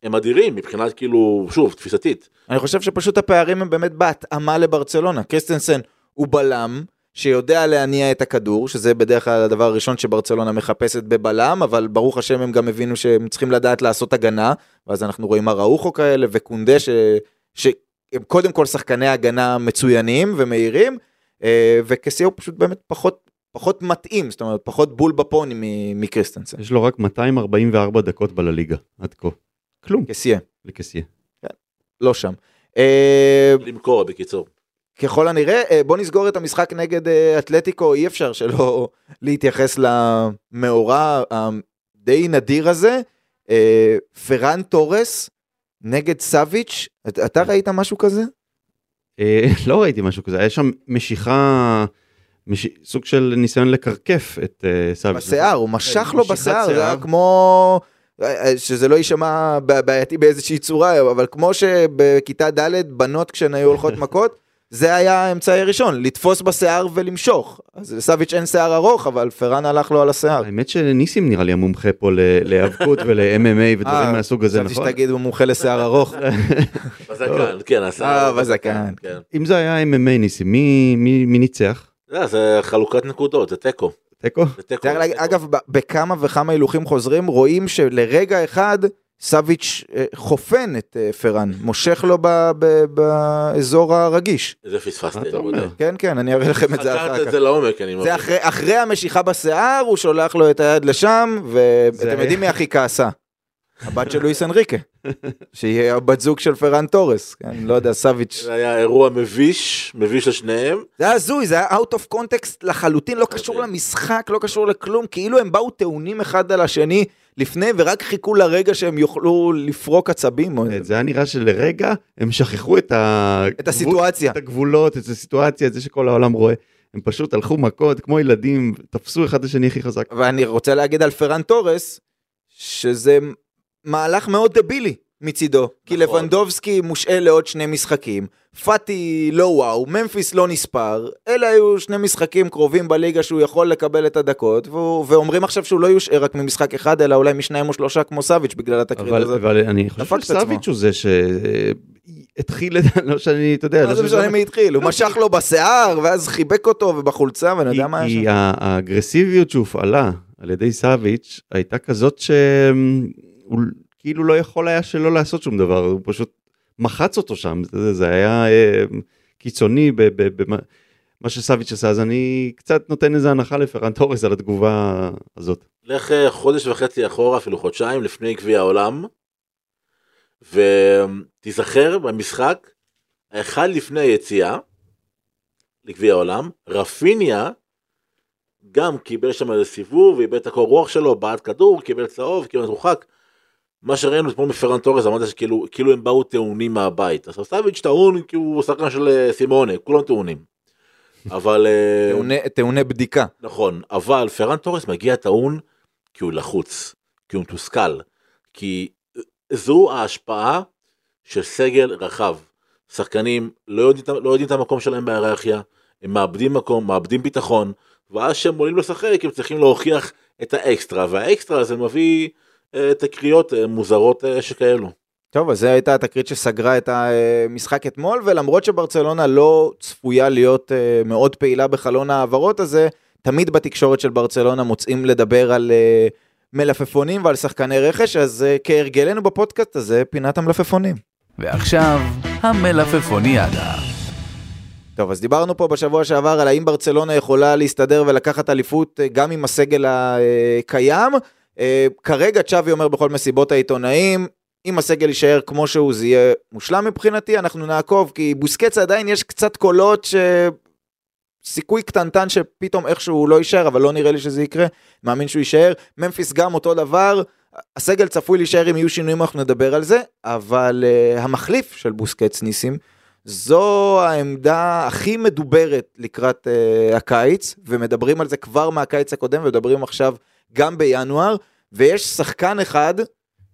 הם אדירים מבחינת כאילו, שוב, תפיסתית. אני חושב שפשוט הפערים הם באמת בהתאמה לברצלונה. קריסטנסן הוא בלם שיודע להניע את הכדור, שזה בדרך כלל הדבר הראשון שברצלונה מחפשת בבלם, אבל ברוך השם הם גם הבינו שהם צריכים לדעת לעשות הגנה, ואז אנחנו רואים אראוחו כאלה וקונדה, ש... שהם קודם כל שחקני הגנה מצוינים ומהירים, אה, וקסיה הוא פשוט באמת פחות, פחות מתאים, זאת אומרת פחות בול בפוני מ- מקריסטנסן. יש לו רק 244 דקות בלליגה עד כה. כלום, קסיה, לקסיה. לא שם. אה, למכור בקיצור. ככל הנראה, אה, בוא נסגור את המשחק נגד אה, אתלטיקו, אי אפשר שלא להתייחס למאורע הדי נדיר הזה. אה, פרן תורס נגד סאביץ', אתה- ראית משהו כזה? אה, לא ראיתי משהו כזה, היה שם משיכה, מש... סוג של ניסיון לקרקף את אה, סאביץ'. בשיער, הוא משך לו בשיער, זה היה. כמו... אה, שזה לא יישמע בעייתי באיזושהי צורה, אבל כמו שבכיתה ד' בנות כשהן היו הולכות מכות, זה היה האמצעי הראשון, לתפוס בשיער ולמשוך. אז לסאביץ' אין שיער ארוך, אבל פרן הלך לו על השיער. האמת שניסים נראה לי המומחה פה להיאבקות ול-MMA ודברים אה, מהסוג הזה, חשבתי נכון? שתגיד הוא מומחה לשיער ארוך. בזקן, כן, עשה. אה, בזקן. כן. אם זה היה MMA ניסים, מי, מי, מי ניצח? זה, זה חלוקת נקודות, זה תיקו. תיקו? אגב, בכמה וכמה הילוכים חוזרים רואים שלרגע אחד סביץ' אה, חופן את אה, פרן, מושך לו ב- ב- באזור הרגיש. זה פספסתי, אני. אומר? כן, כן, אני אראה לכם את זה חקרת אחר את כך. זה לעומק, אני מבין. זה אחרי, המשיכה בשיער, הוא שולח לו את היד לשם, ואתם יודעים מי הכי כעסה? הבת של לואיס אנריקה, שהיא הבת זוג של פרן תורס, כן, לא יודע, סביץ'. זה היה אירוע מביש, מביש לשניהם. זה היה הזוי, זה היה out of context לחלוטין, לא קשור. למשחק, לא קשור לכלום, כאילו הם באו טעונים אחד על השני לפני, ורק חיכו לרגע שהם יוכלו לפרוק עצבים. או... זה היה נראה שלרגע הם שכחו את ה... את הסיטואציה. את הגבולות, את הסיטואציה, את זה שכל העולם רואה. הם פשוט הלכו מכות כמו ילדים, תפסו אחד את השני הכי חזק. ואני רוצה להגיד על פרן תורס, שזה מהלך מאוד דבילי מצידו. כי נכון. לבנדובסקי מושעה לעוד שני משחקים, פאטי לא וואו, ממפיס לא נספר, אלה היו שני משחקים קרובים בליגה שהוא יכול לקבל את הדקות, והוא, ואומרים עכשיו שהוא לא יושעה רק ממשחק אחד, אלא אולי משניים או שלושה כמו סביץ' בגלל התקרית הזאת. אבל אני חושב. שסביץ' הוא זה שהתחיל לא שאני, אתה יודע, מה לא זה משנה מי התחיל? הוא משך לו בשיער, ואז חיבק אותו ובחולצה, ואני יודע מה כי, היה כי שם. ה- האגרסיביות שהופעלה על ידי סאביץ' הייתה כזאת שהוא כאילו לא יכול היה שלא לעשות שום דבר, הוא פשוט מחץ אותו שם, זה, זה היה אה, קיצוני במה מה שסאביץ' עשה, אז אני קצת נותן איזה הנחה לפרן תורס על התגובה הזאת. לך אה, חודש וחצי אחורה, אפילו חודשיים, לפני גביע העולם, ותיזכר במשחק, האחד לפני היציאה לגביע העולם, רפיניה גם קיבל שם איזה סיבוב, איבד את הקור רוח שלו, בעט כדור, קיבל צהוב, קיבל מרוחק. מה שראינו אתמול מפרן תורס, אמרת שכאילו כאילו הם באו טעונים מהבית. אז סטביץ' טעון כי הוא שחקן של אה, סימונה, כולם טעונים. אבל... אה, טעוני- בדיקה. נכון, אבל פרן תורס מגיע טעון כי הוא לחוץ, כי הוא מתוסכל, כי זו ההשפעה של סגל רחב. שחקנים לא יודעים, לא יודעים את המקום שלהם בהיררכיה, הם מאבדים מקום, מאבדים ביטחון, ואז כשהם עולים לשחק הם צריכים להוכיח את האקסטרה, והאקסטרה הזה מביא תקריות אה, מוזרות אה, שכאלו. טוב, אז זו הייתה התקרית שסגרה את המשחק אתמול, ולמרות שברצלונה לא צפויה להיות אה, מאוד פעילה בחלון ההעברות הזה, תמיד בתקשורת של ברצלונה מוצאים לדבר על אה, מלפפונים ועל שחקני רכש, אז אה, כהרגלנו בפודקאסט הזה, פינת המלפפונים. ועכשיו, המלפפוניאדה. טוב, אז דיברנו פה בשבוע שעבר על האם ברצלונה יכולה להסתדר ולקחת אליפות אה, גם עם הסגל הקיים. אה, כרגע צ'אבי אומר בכל מסיבות העיתונאים, אם הסגל יישאר כמו שהוא זה יהיה מושלם מבחינתי, אנחנו נעקוב, כי בוסקץ עדיין יש קצת קולות ש... סיכוי קטנטן שפתאום איכשהו הוא לא יישאר, אבל לא נראה לי שזה יקרה, מאמין שהוא יישאר. ממפיס גם אותו דבר, הסגל צפוי להישאר אם יהיו שינויים, אנחנו נדבר על זה, אבל uh, המחליף של בוסקץ ניסים, זו העמדה הכי מדוברת לקראת uh, הקיץ, ומדברים על זה כבר מהקיץ הקודם, ומדברים עכשיו גם בינואר, ויש שחקן אחד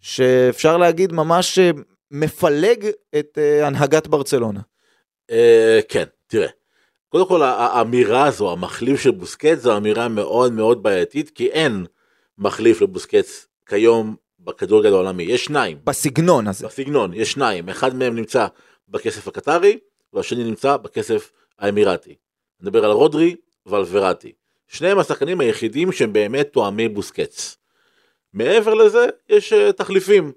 שאפשר להגיד ממש uh, מפלג את uh, הנהגת ברצלונה. אה, כן, תראה. קודם כל הא- האמירה הזו, המחליף של בוסקט, זו אמירה מאוד מאוד בעייתית, כי אין מחליף לבוסקט כיום בכדורגל העולמי. יש שניים, בסגנון הזה. בסגנון, יש שניים. אחד מהם נמצא בכסף הקטרי, והשני נמצא בכסף האמירתי. נדבר על רודרי ועל וראטי. שניהם השחקנים היחידים שהם באמת תואמי בוסקץ. מעבר לזה, יש uh, תחליפים.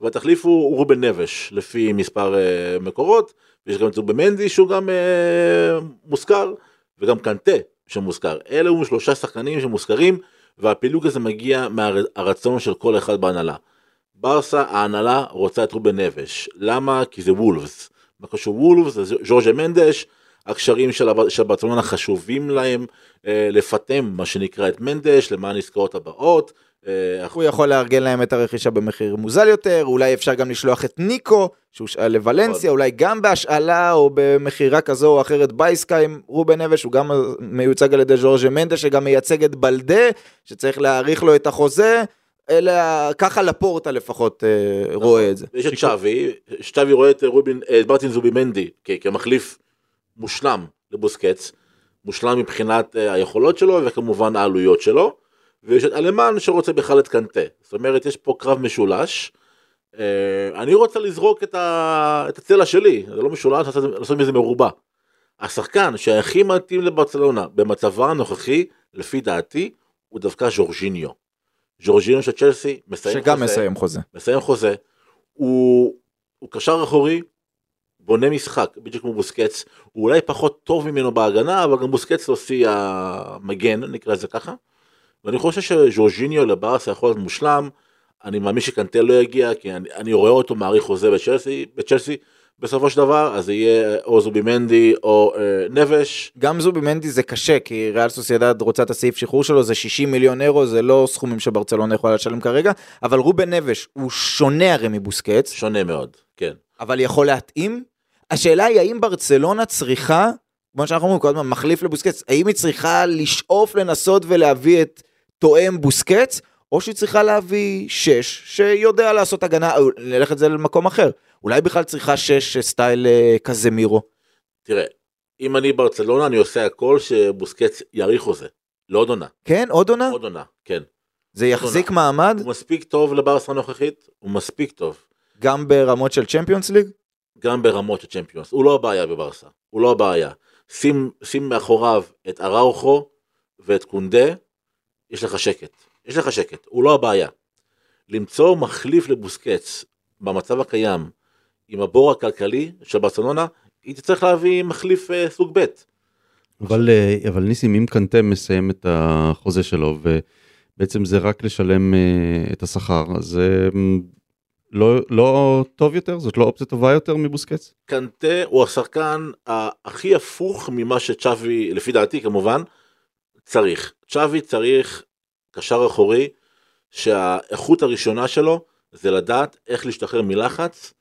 והתחליף הוא, הוא רובן נבש, לפי מספר uh, מקורות, ויש גם את רובן מנדי שהוא גם uh, מוזכר, וגם קנטה שמוזכר. אלה הם שלושה שחקנים שמוזכרים, והפילוג הזה מגיע מהרצון של כל אחד בהנהלה. ברסה, ההנהלה רוצה את רובן נבש. למה? כי זה וולפס. מה קשור וולפס? זה ז'ורג'ה מנדש, הקשרים של, של ברצלונה חשובים להם אה, לפטם מה שנקרא את מנדש למען עסקאות הבאות. אה, הוא יכול לארגן להם את הרכישה במחיר מוזל יותר, אולי אפשר גם לשלוח את ניקו, שהושאל לוולנסיה, אולי גם בהשאלה או במכירה כזו או אחרת בעסקה עם רובן נבש, הוא גם מיוצג על ידי ז'ורג'ה מנדה, שגם מייצג את בלדה, שצריך להאריך לו את החוזה. אלה, ככה לפורטה לפחות אה, רואה את זה. יש את שווי, שווי רואה את רובין, את מרטין זובימנדי כ- כמחליף מושלם לבוסקץ, מושלם מבחינת אה, היכולות שלו וכמובן העלויות שלו, ויש את אלמן שרוצה בכלל את קנטה, זאת אומרת יש פה קרב משולש, אה, אני רוצה לזרוק את, ה... את הצלע שלי, זה לא משולש, לעשות- מזה מרובע. השחקן שהכי מתאים לברצלונה במצבה הנוכחי, לפי דעתי, הוא דווקא ז'ורג'יניו. ז'ורג'יניו של צ'לסי מסיים שגם חוזה. מסיים חוזה. מסיים חוזה. הוא, הוא קשר אחורי, בונה משחק, בדיוק כמו בוסקץ. הוא אולי פחות טוב ממנו בהגנה, אבל גם בוסקץ לא שיא המגן, נקרא לזה ככה. ואני חושב שז'ורג'יניו לברסה יכול להיות מושלם. אני מאמין שקנטל לא יגיע, כי אני, אני רואה אותו מעריך חוזה בצ'לסי, בצ'לסי בסופו של דבר, אז זה יהיה או זובימנדי או אה, נבש. גם זובי מנדי זה קשה, כי ריאל סוסיידד רוצה את הסעיף שחרור שלו, זה 60 מיליון אירו, זה לא סכומים שברצלונה יכולה לשלם כרגע, אבל רובן נבש הוא שונה הרי מבוסקץ, שונה מאוד, כן. אבל יכול להתאים. השאלה היא האם ברצלונה צריכה, כמו שאנחנו אומרים כל הזמן, מחליף לבוסקץ, האם היא צריכה לשאוף לנסות ולהביא את תואם בוסקץ, או שהיא צריכה להביא שש, שיודע לעשות הגנה, או נלך את זה למקום אחר. אולי בכלל צריכה שש סטייל אה, קזמירו. תראה, אם אני ברצלונה, אני עושה הכל שבוסקץ יאריך חוזה. לעוד עונה. כן, עוד עונה? עוד עונה, כן. זה יחזיק מעמד הוא מספיק טוב לברסה הנוכחית, הוא מספיק טוב. גם ברמות של צ'מפיונס ליג? גם ברמות של צ'מפיונס. הוא לא הבעיה בברסה, הוא לא הבעיה. שים, שים מאחוריו את אראוכו ואת קונדה, יש לך שקט. יש לך שקט, הוא לא הבעיה. למצוא מחליף לבוסקץ במצב הקיים עם הבור הכלכלי של ברצלונה, היא תצטרך להביא מחליף אה, סוג ב'. אבל, אה, אבל ניסים, אם קנטה מסיים את החוזה שלו, ובעצם זה רק לשלם אה, את השכר, אז זה לא, לא טוב יותר? זאת לא אופציה טובה יותר מבוסקץ? קנטה הוא השחקן הכי הפוך ממה שצ'אבי, לפי דעתי כמובן, צריך. צ'אבי צריך קשר אחורי שהאיכות הראשונה שלו זה לדעת איך להשתחרר מלחץ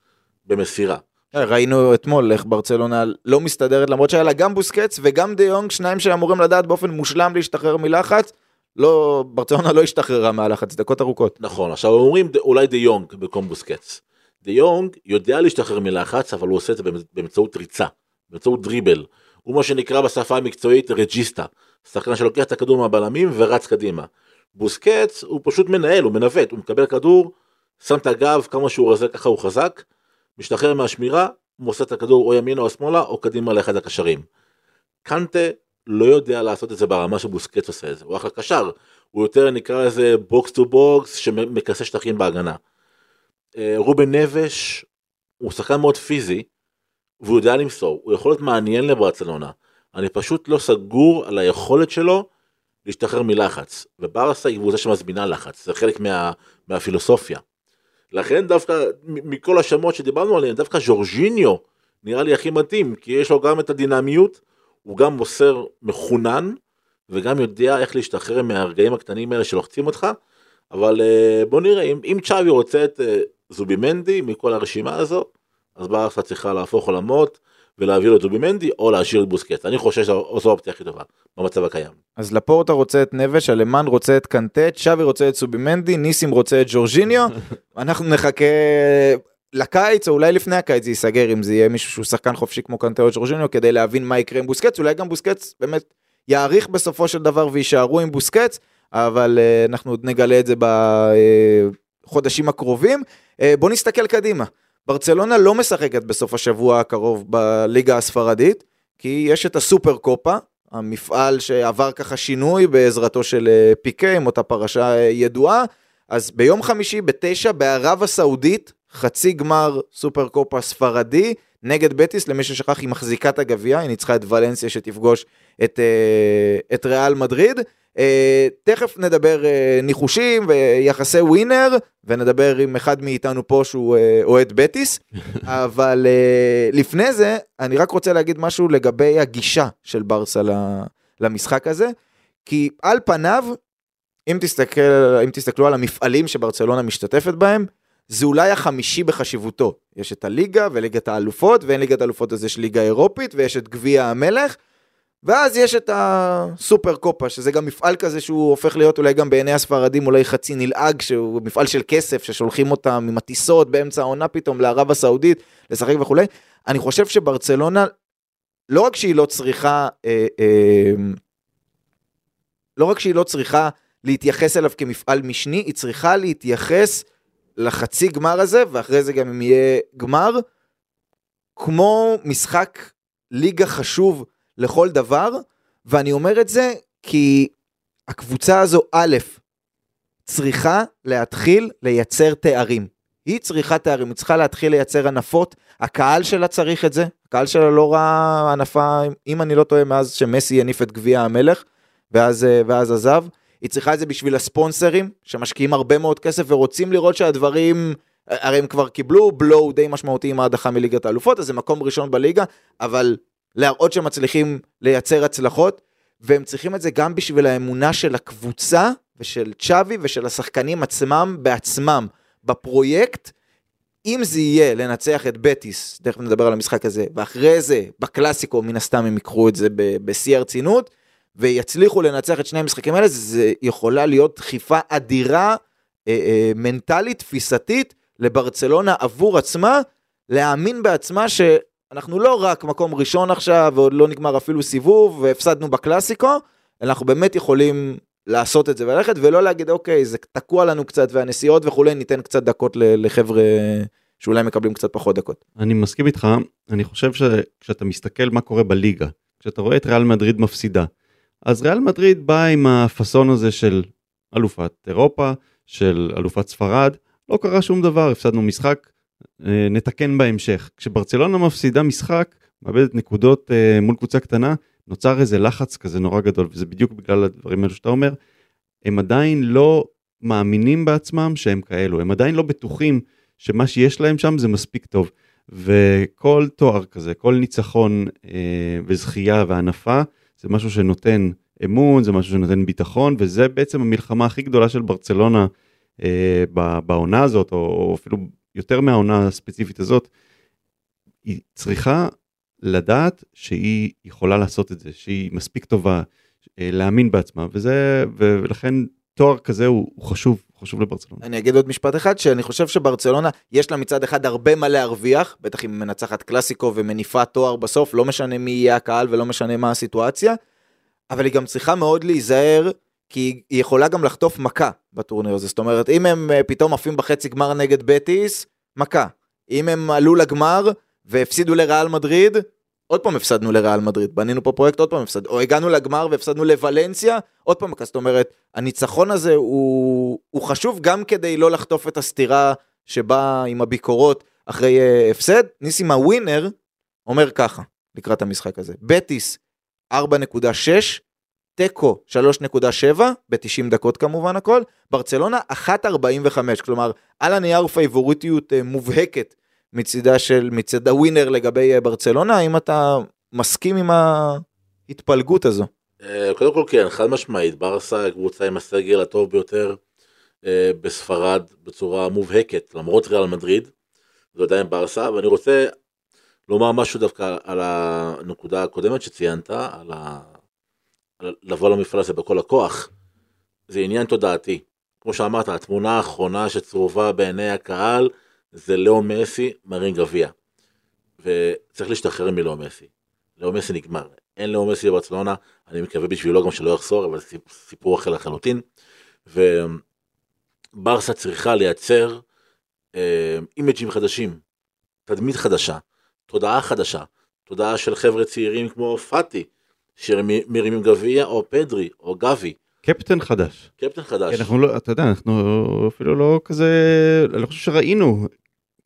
במסירה. ראינו אתמול איך ברצלונה לא מסתדרת למרות שהיה לה גם בוסקץ וגם דה יונג שניים שאמורים לדעת באופן מושלם להשתחרר מלחץ. לא, ברצלונה לא השתחררה מהלחץ דקות ארוכות. נכון, עכשיו אומרים אולי דה יונג במקום בוסקץ. דה יונג יודע להשתחרר מלחץ אבל הוא עושה את זה באמצעות ריצה, באמצעות דריבל. הוא מה שנקרא בשפה המקצועית רג'יסטה, שחקן שלוקח את הכדור מהבלמים ורץ קדימה. בוסקץ הוא פשוט מנהל, הוא מנווט, הוא מקבל כדור, שם את הגב, כמה שהוא רזה ככה הוא חזק, משתחרר מהשמירה, מוסר את הכדור או ימינה או שמאלה או קדימה לאחד הקשרים. קנטה לא יודע לעשות את זה ברמה שבוסקץ עושה את זה, הוא אחלה קשר, הוא יותר נקרא לזה box to box שמכסה שטחים בהגנה. אה, רובן נבס הוא שחקן מאוד פיזי והוא יודע למסור, הוא יכול להיות מעניין לברצלונה. אני פשוט לא סגור על היכולת שלו להשתחרר מלחץ, וברסה היא קבוצה שמזמינה לחץ, זה חלק מה, מהפילוסופיה. לכן דווקא מכל השמות שדיברנו עליהם, דווקא ז'ורג'יניו נראה לי הכי מתאים, כי יש לו גם את הדינמיות, הוא גם מוסר מחונן, וגם יודע איך להשתחרר מהרגעים הקטנים האלה שלוחצים אותך, אבל אה, בוא נראה, אם, אם צ'אבי רוצה את אה, זובימנדי מכל הרשימה הזו, אז ברסה צריכה להפוך עולמות, ולהעביר לו את זובימנדי או להשאיר את בוסקט. אני חושב שזו האופציה הכי טובה במצב הקיים. אז לפורטה רוצה את נבש, אלמן רוצה את קנטה, צ'אבי רוצה את סובימנדי, ניסים רוצה את ג'ורג'יניו, אנחנו נחכה לקיץ או אולי לפני הקיץ זה ייסגר אם זה יהיה מישהו שהוא שחקן חופשי כמו קנטה או ג'ורג'יניו כדי להבין מה יקרה עם בוסקץ, אולי גם בוסקץ באמת יאריך בסופו של דבר ויישארו עם בוסקץ, אבל uh, אנחנו עוד נגלה את זה בחודשים הקרובים. Uh, בוא נסתכל קדימה. ברצלונה לא משחקת בסוף השבוע הקרוב בליגה הספרדית, כי יש את הסופר קופה, המפעל שעבר ככה שינוי בעזרתו של אה, פיקה עם אותה פרשה אה, ידועה. אז ביום חמישי בתשע בערב הסעודית, חצי גמר סופר קופה ספרדי נגד בטיס, למי ששכח היא מחזיקה את הגביע, היא ניצחה את ולנסיה שתפגוש את, אה, את ריאל מדריד. Uh, תכף נדבר uh, ניחושים ויחסי ווינר, ונדבר עם אחד מאיתנו פה שהוא אוהד בטיס, אבל לפני זה, אני רק רוצה להגיד משהו לגבי הגישה של ברסה למשחק הזה, כי על פניו, אם, תסתכל, אם תסתכלו על המפעלים שברצלונה משתתפת בהם, זה אולי החמישי בחשיבותו. יש את הליגה וליגת האלופות, ואין ליגת האלופות אז יש ליגה אירופית, ויש את גביע המלך. ואז יש את הסופר קופה, שזה גם מפעל כזה שהוא הופך להיות אולי גם בעיני הספרדים אולי חצי נלעג, שהוא מפעל של כסף, ששולחים אותם עם הטיסות באמצע העונה פתאום לערב הסעודית, לשחק וכולי. אני חושב שברצלונה, לא רק שהיא לא צריכה, אה, אה, לא רק שהיא לא צריכה להתייחס אליו כמפעל משני, היא צריכה להתייחס לחצי גמר הזה, ואחרי זה גם אם יהיה גמר, כמו משחק ליגה חשוב לכל דבר, ואני אומר את זה כי הקבוצה הזו, א', צריכה להתחיל לייצר תארים. היא צריכה תארים, היא צריכה להתחיל לייצר הנפות, הקהל שלה צריך את זה, הקהל שלה לא ראה הנפה, אם אני לא טועה, מאז שמסי הניף את גביע המלך, ואז, אה, ואז עזב. היא צריכה את זה בשביל הספונסרים, שמשקיעים הרבה מאוד כסף ורוצים לראות שהדברים, הרי הם כבר קיבלו בלואו די משמעותי עם ההדחה מליגת האלופות, אז זה מקום ראשון בליגה, אבל להראות שהם מצליחים לייצר הצלחות, והם צריכים את זה גם בשביל האמונה של הקבוצה ושל צ'אבי ושל השחקנים עצמם בעצמם בפרויקט. אם זה יהיה לנצח את בטיס, תכף נדבר על המשחק הזה, ואחרי זה בקלאסיקו מן הסתם הם ייקחו את זה בשיא הרצינות, ויצליחו לנצח את שני המשחקים האלה, זה יכולה להיות דחיפה אדירה, אה, אה, מנטלית, תפיסתית, לברצלונה עבור עצמה, להאמין בעצמה שאנחנו לא רק מקום ראשון עכשיו, ועוד לא נגמר אפילו סיבוב, והפסדנו בקלאסיקו, אנחנו באמת יכולים לעשות את זה וללכת, ולא להגיד, אוקיי, זה תקוע לנו קצת, והנסיעות וכולי, ניתן קצת דקות לחבר'ה שאולי מקבלים קצת פחות דקות. אני מסכים איתך, אני חושב שכשאתה מסתכל מה קורה בליגה, כשאתה רואה את ריאל מדריד מפסידה, אז ריאל מדריד בא עם הפאסון הזה של אלופת אירופה, של אלופת ספרד, לא קרה שום דבר, הפסדנו משחק, אה, נתקן בהמשך. כשברצלונה מפסידה משחק, מאבדת נקודות אה, מול קבוצה קטנה, נוצר איזה לחץ כזה נורא גדול, וזה בדיוק בגלל הדברים האלו שאתה אומר. הם עדיין לא מאמינים בעצמם שהם כאלו, הם עדיין לא בטוחים שמה שיש להם שם זה מספיק טוב. וכל תואר כזה, כל ניצחון אה, וזכייה והנפה, זה משהו שנותן אמון, זה משהו שנותן ביטחון, וזה בעצם המלחמה הכי גדולה של ברצלונה אה, בעונה הזאת, או, או אפילו יותר מהעונה הספציפית הזאת. היא צריכה לדעת שהיא יכולה לעשות את זה, שהיא מספיק טובה, אה, להאמין בעצמה, וזה, ולכן תואר כזה הוא, הוא חשוב, חשוב לברצלונה. אני אגיד עוד משפט אחד, שאני חושב שברצלונה, יש לה מצד אחד הרבה מה להרוויח, בטח אם מנצחת קלאסיקו ומניפה תואר בסוף, לא משנה מי יהיה הקהל ולא משנה מה הסיטואציה, אבל היא גם צריכה מאוד להיזהר, כי היא יכולה גם לחטוף מכה בטורניר הזה. זאת אומרת, אם הם אה, פתאום עפים בחצי גמר נגד בטיס, מכה. אם הם עלו לגמר והפסידו לריאל מדריד, עוד פעם הפסדנו לריאל מדריד, בנינו פה פרויקט, עוד פעם הפסדנו, או הגענו לגמר והפסדנו לוולנסיה, עוד פעם, זאת אומרת, הניצחון הזה הוא, הוא חשוב גם כדי לא לחטוף את הסתירה שבאה עם הביקורות אחרי uh, הפסד. ניסים הווינר אומר ככה, לקראת המשחק הזה, בטיס 4.6, תיקו 3.7, ב-90 דקות כמובן הכל, ברצלונה 1.45, כלומר, על הנייר פייבוריטיות uh, מובהקת מצידה של, מצד הווינר לגבי אה, ברצלונה, האם אתה מסכים עם ההתפלגות הזו? אה, קודם כל כן, חד משמעית, ברסה קבוצה עם הסגל הטוב ביותר אה, בספרד בצורה מובהקת, למרות ריאל מדריד, זה עדיין ברסה, ואני רוצה לומר משהו דווקא על הנקודה הקודמת שציינת, על, ה... לבוא למפעל הזה בכל הכוח, זה עניין תודעתי. כמו שאמרת, התמונה האחרונה שצרובה בעיני הקהל, זה לאו מסי מרים גביע. וצריך להשתחרר מלאו מסי. לאו מסי נגמר. אין לאו מסי בברצלונה, אני מקווה בשבילו גם שלא יחזור, אבל זה סיפור אחר לחלוטין. וברסה צריכה לייצר אה, אימג'ים חדשים, תדמית חדשה, תודעה חדשה, תודעה של חבר'ה צעירים כמו פאטי, שמרימים גביע, או פדרי, או גבי. קפטן חדש. קפטן חדש. אנחנו לא, אתה יודע, אנחנו אפילו לא כזה, אני לא חושב שראינו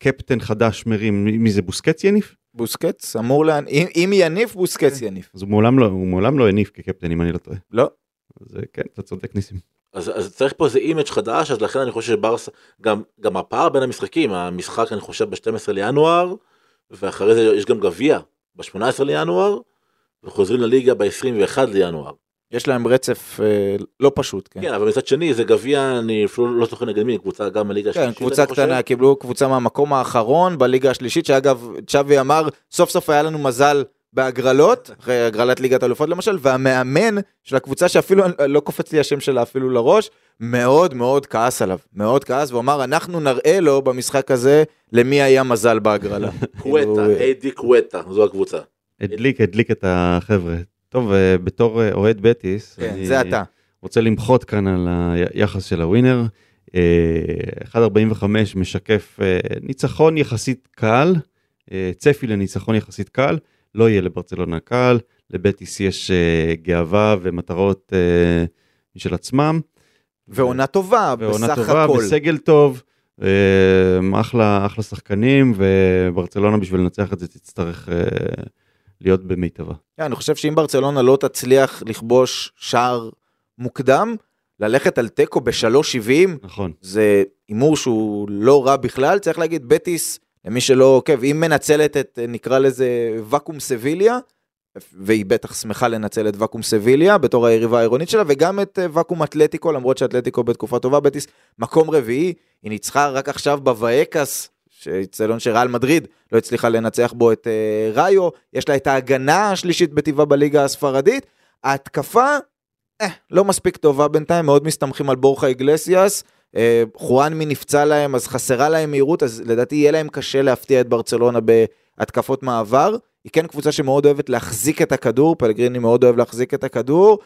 קפטן חדש מרים, מי זה בוסקץ יניף? בוסקץ אמור לה... אם, אם יניף בוסקץ כן. יניף. אז הוא מעולם לא, הוא מעולם לא הניף כקפטן אם אני לא טועה. לא. אז כן, אתה צודק ניסים. אז, אז צריך פה איזה image חדש, אז לכן אני חושב שברסה, גם, גם הפער בין המשחקים, המשחק אני חושב ב-12 לינואר, ואחרי זה יש גם גביע ב-18 לינואר, וחוזרים לליגה ב-21 לינואר. יש להם רצף אה, לא פשוט, כן. כן, אבל מצד שני זה גביע, אני אפילו לא זוכר נגד מי, קבוצה גם בליגה השלישית. כן, קבוצה קטנה, קיבלו קבוצה מהמקום האחרון בליגה השלישית, שאגב, צ'אבי אמר, סוף סוף היה לנו מזל בהגרלות, אחרי הגרלת ליגת אלופות למשל, והמאמן של הקבוצה שאפילו, לא קופץ לי השם שלה אפילו לראש, מאוד מאוד כעס עליו, מאוד כעס, והוא אמר, אנחנו נראה לו במשחק הזה למי היה מזל בהגרלה. קווטה, כאילו, איידי קווטה, זו הקבוצה. הדליק, הדליק את החבר'ה. טוב, אה, בתור אה, אוהד בטיס, כן, אני זה אתה. רוצה למחות כאן על היחס של הווינר. 1.45 אה, משקף ניצחון יחסית קל, צפי לניצחון יחסית קל, לא יהיה לברצלונה קל, לבטיס יש גאווה ומטרות משל עצמם. ועונה טובה, ועונה בסך טובה, הכל. וסגל טוב, אה, אחלה, אחלה שחקנים, וברצלונה בשביל לנצח את זה תצטרך להיות במיטבה. כן, אני חושב שאם ברצלונה לא תצליח לכבוש שער מוקדם, ללכת על תיקו ב-3.70, נכון. זה הימור שהוא לא רע בכלל, צריך להגיד, בטיס, למי שלא עוקב, היא מנצלת את, נקרא לזה, ואקום סביליה, והיא בטח שמחה לנצל את ואקום סביליה בתור היריבה העירונית שלה, וגם את אה, ואקום אתלטיקו, למרות שאתלטיקו בתקופה טובה, בטיס מקום רביעי, היא ניצחה רק עכשיו בוואקס, שאצטדיון שריאל מדריד לא הצליחה לנצח בו את אה, ראיו, יש לה את ההגנה השלישית בטבעה בליגה הספרדית, ההתקפה, אה, לא מספיק טובה בינתיים, מאוד מסתמכים על בורחה איגלסיאס, אה, חואנמי נפצע להם, אז חסרה להם מהירות, אז לדעתי יהיה להם קשה להפתיע את ברצלונה בהתקפות מעבר. היא כן קבוצה שמאוד אוהבת להחזיק את הכדור, פלגריני מאוד אוהב להחזיק את הכדור.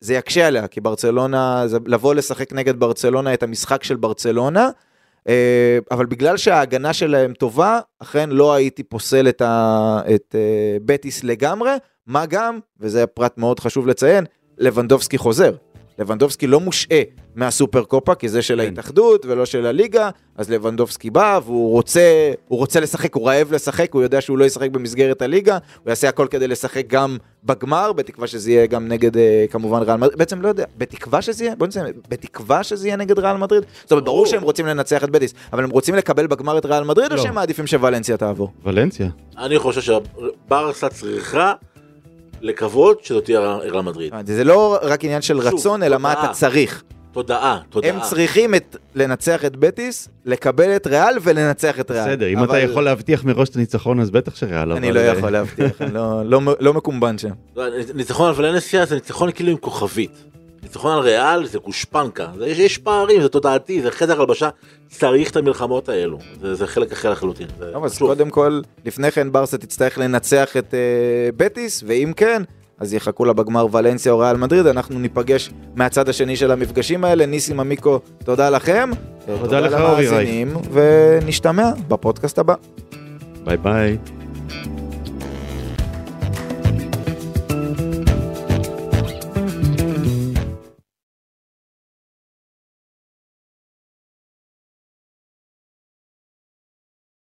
זה יקשה עליה, כי ברצלונה, לבוא לשחק נגד ברצלונה את המשחק של ברצלונה, אבל בגלל שההגנה שלהם טובה, אכן לא הייתי פוסל את, ה, את אה, בטיס לגמרי, מה גם, וזה פרט מאוד חשוב לציין, לבנדובסקי חוזר. לבנדובסקי לא מושעה מהסופר קופה, כי זה של ההתאחדות ולא של הליגה, אז לבנדובסקי בא והוא רוצה, הוא רוצה לשחק, הוא רעב לשחק, הוא יודע שהוא לא ישחק במסגרת הליגה, הוא יעשה הכל כדי לשחק גם בגמר, בתקווה שזה יהיה גם נגד אה, כמובן ריאל מדריד, בעצם לא יודע, בתקווה שזה יהיה, בוא נסיים, בתקווה שזה יהיה נגד ריאל מדריד, זאת אומרת, ברור שהם רוצים לנצח את בטיס, אבל הם רוצים לקבל בגמר את ריאל מדריד, או לא. שהם מעדיפים שוולנסיה תעבור? ולנסיה. אני חושב שברסה צריכה לקוות שזאת תהיה ריאל מדריד. זה לא רק עניין של שוב, רצון, אלא מה. אתה צריך. תודעה, תודעה. הם צריכים את, לנצח את בטיס, לקבל את ריאל ולנצח את ריאל. בסדר, אם אבל אתה יכול להבטיח מראש את הניצחון, אז בטח שריאל. אני אבל, לא אה, יכול להבטיח, אני לא- לא- לא מקומבן שם. לא, ניצחון על ולנסיה זה ניצחון כאילו עם כוכבית. ניצחון על ריאל זה גושפנקה. זה- יש, יש פערים, זה תודעתי, זה חדר הלבשה. צריך את המלחמות האלו. זה, זה חלק אחר לחלוטין. טוב, אז חשוב. קודם כל, לפני כן ברסה תצטרך לנצח את אה, בטיס, ואם כן, אז יחכו לה בגמר ולנסיה או ריאל מדריד, אנחנו ניפגש מהצד השני של המפגשים האלה. ניסים עמיקו, תודה לכם. תודה לך, אורי רייך. למאזינים, ונשתמע בפודקאסט הבא. ביי ביי.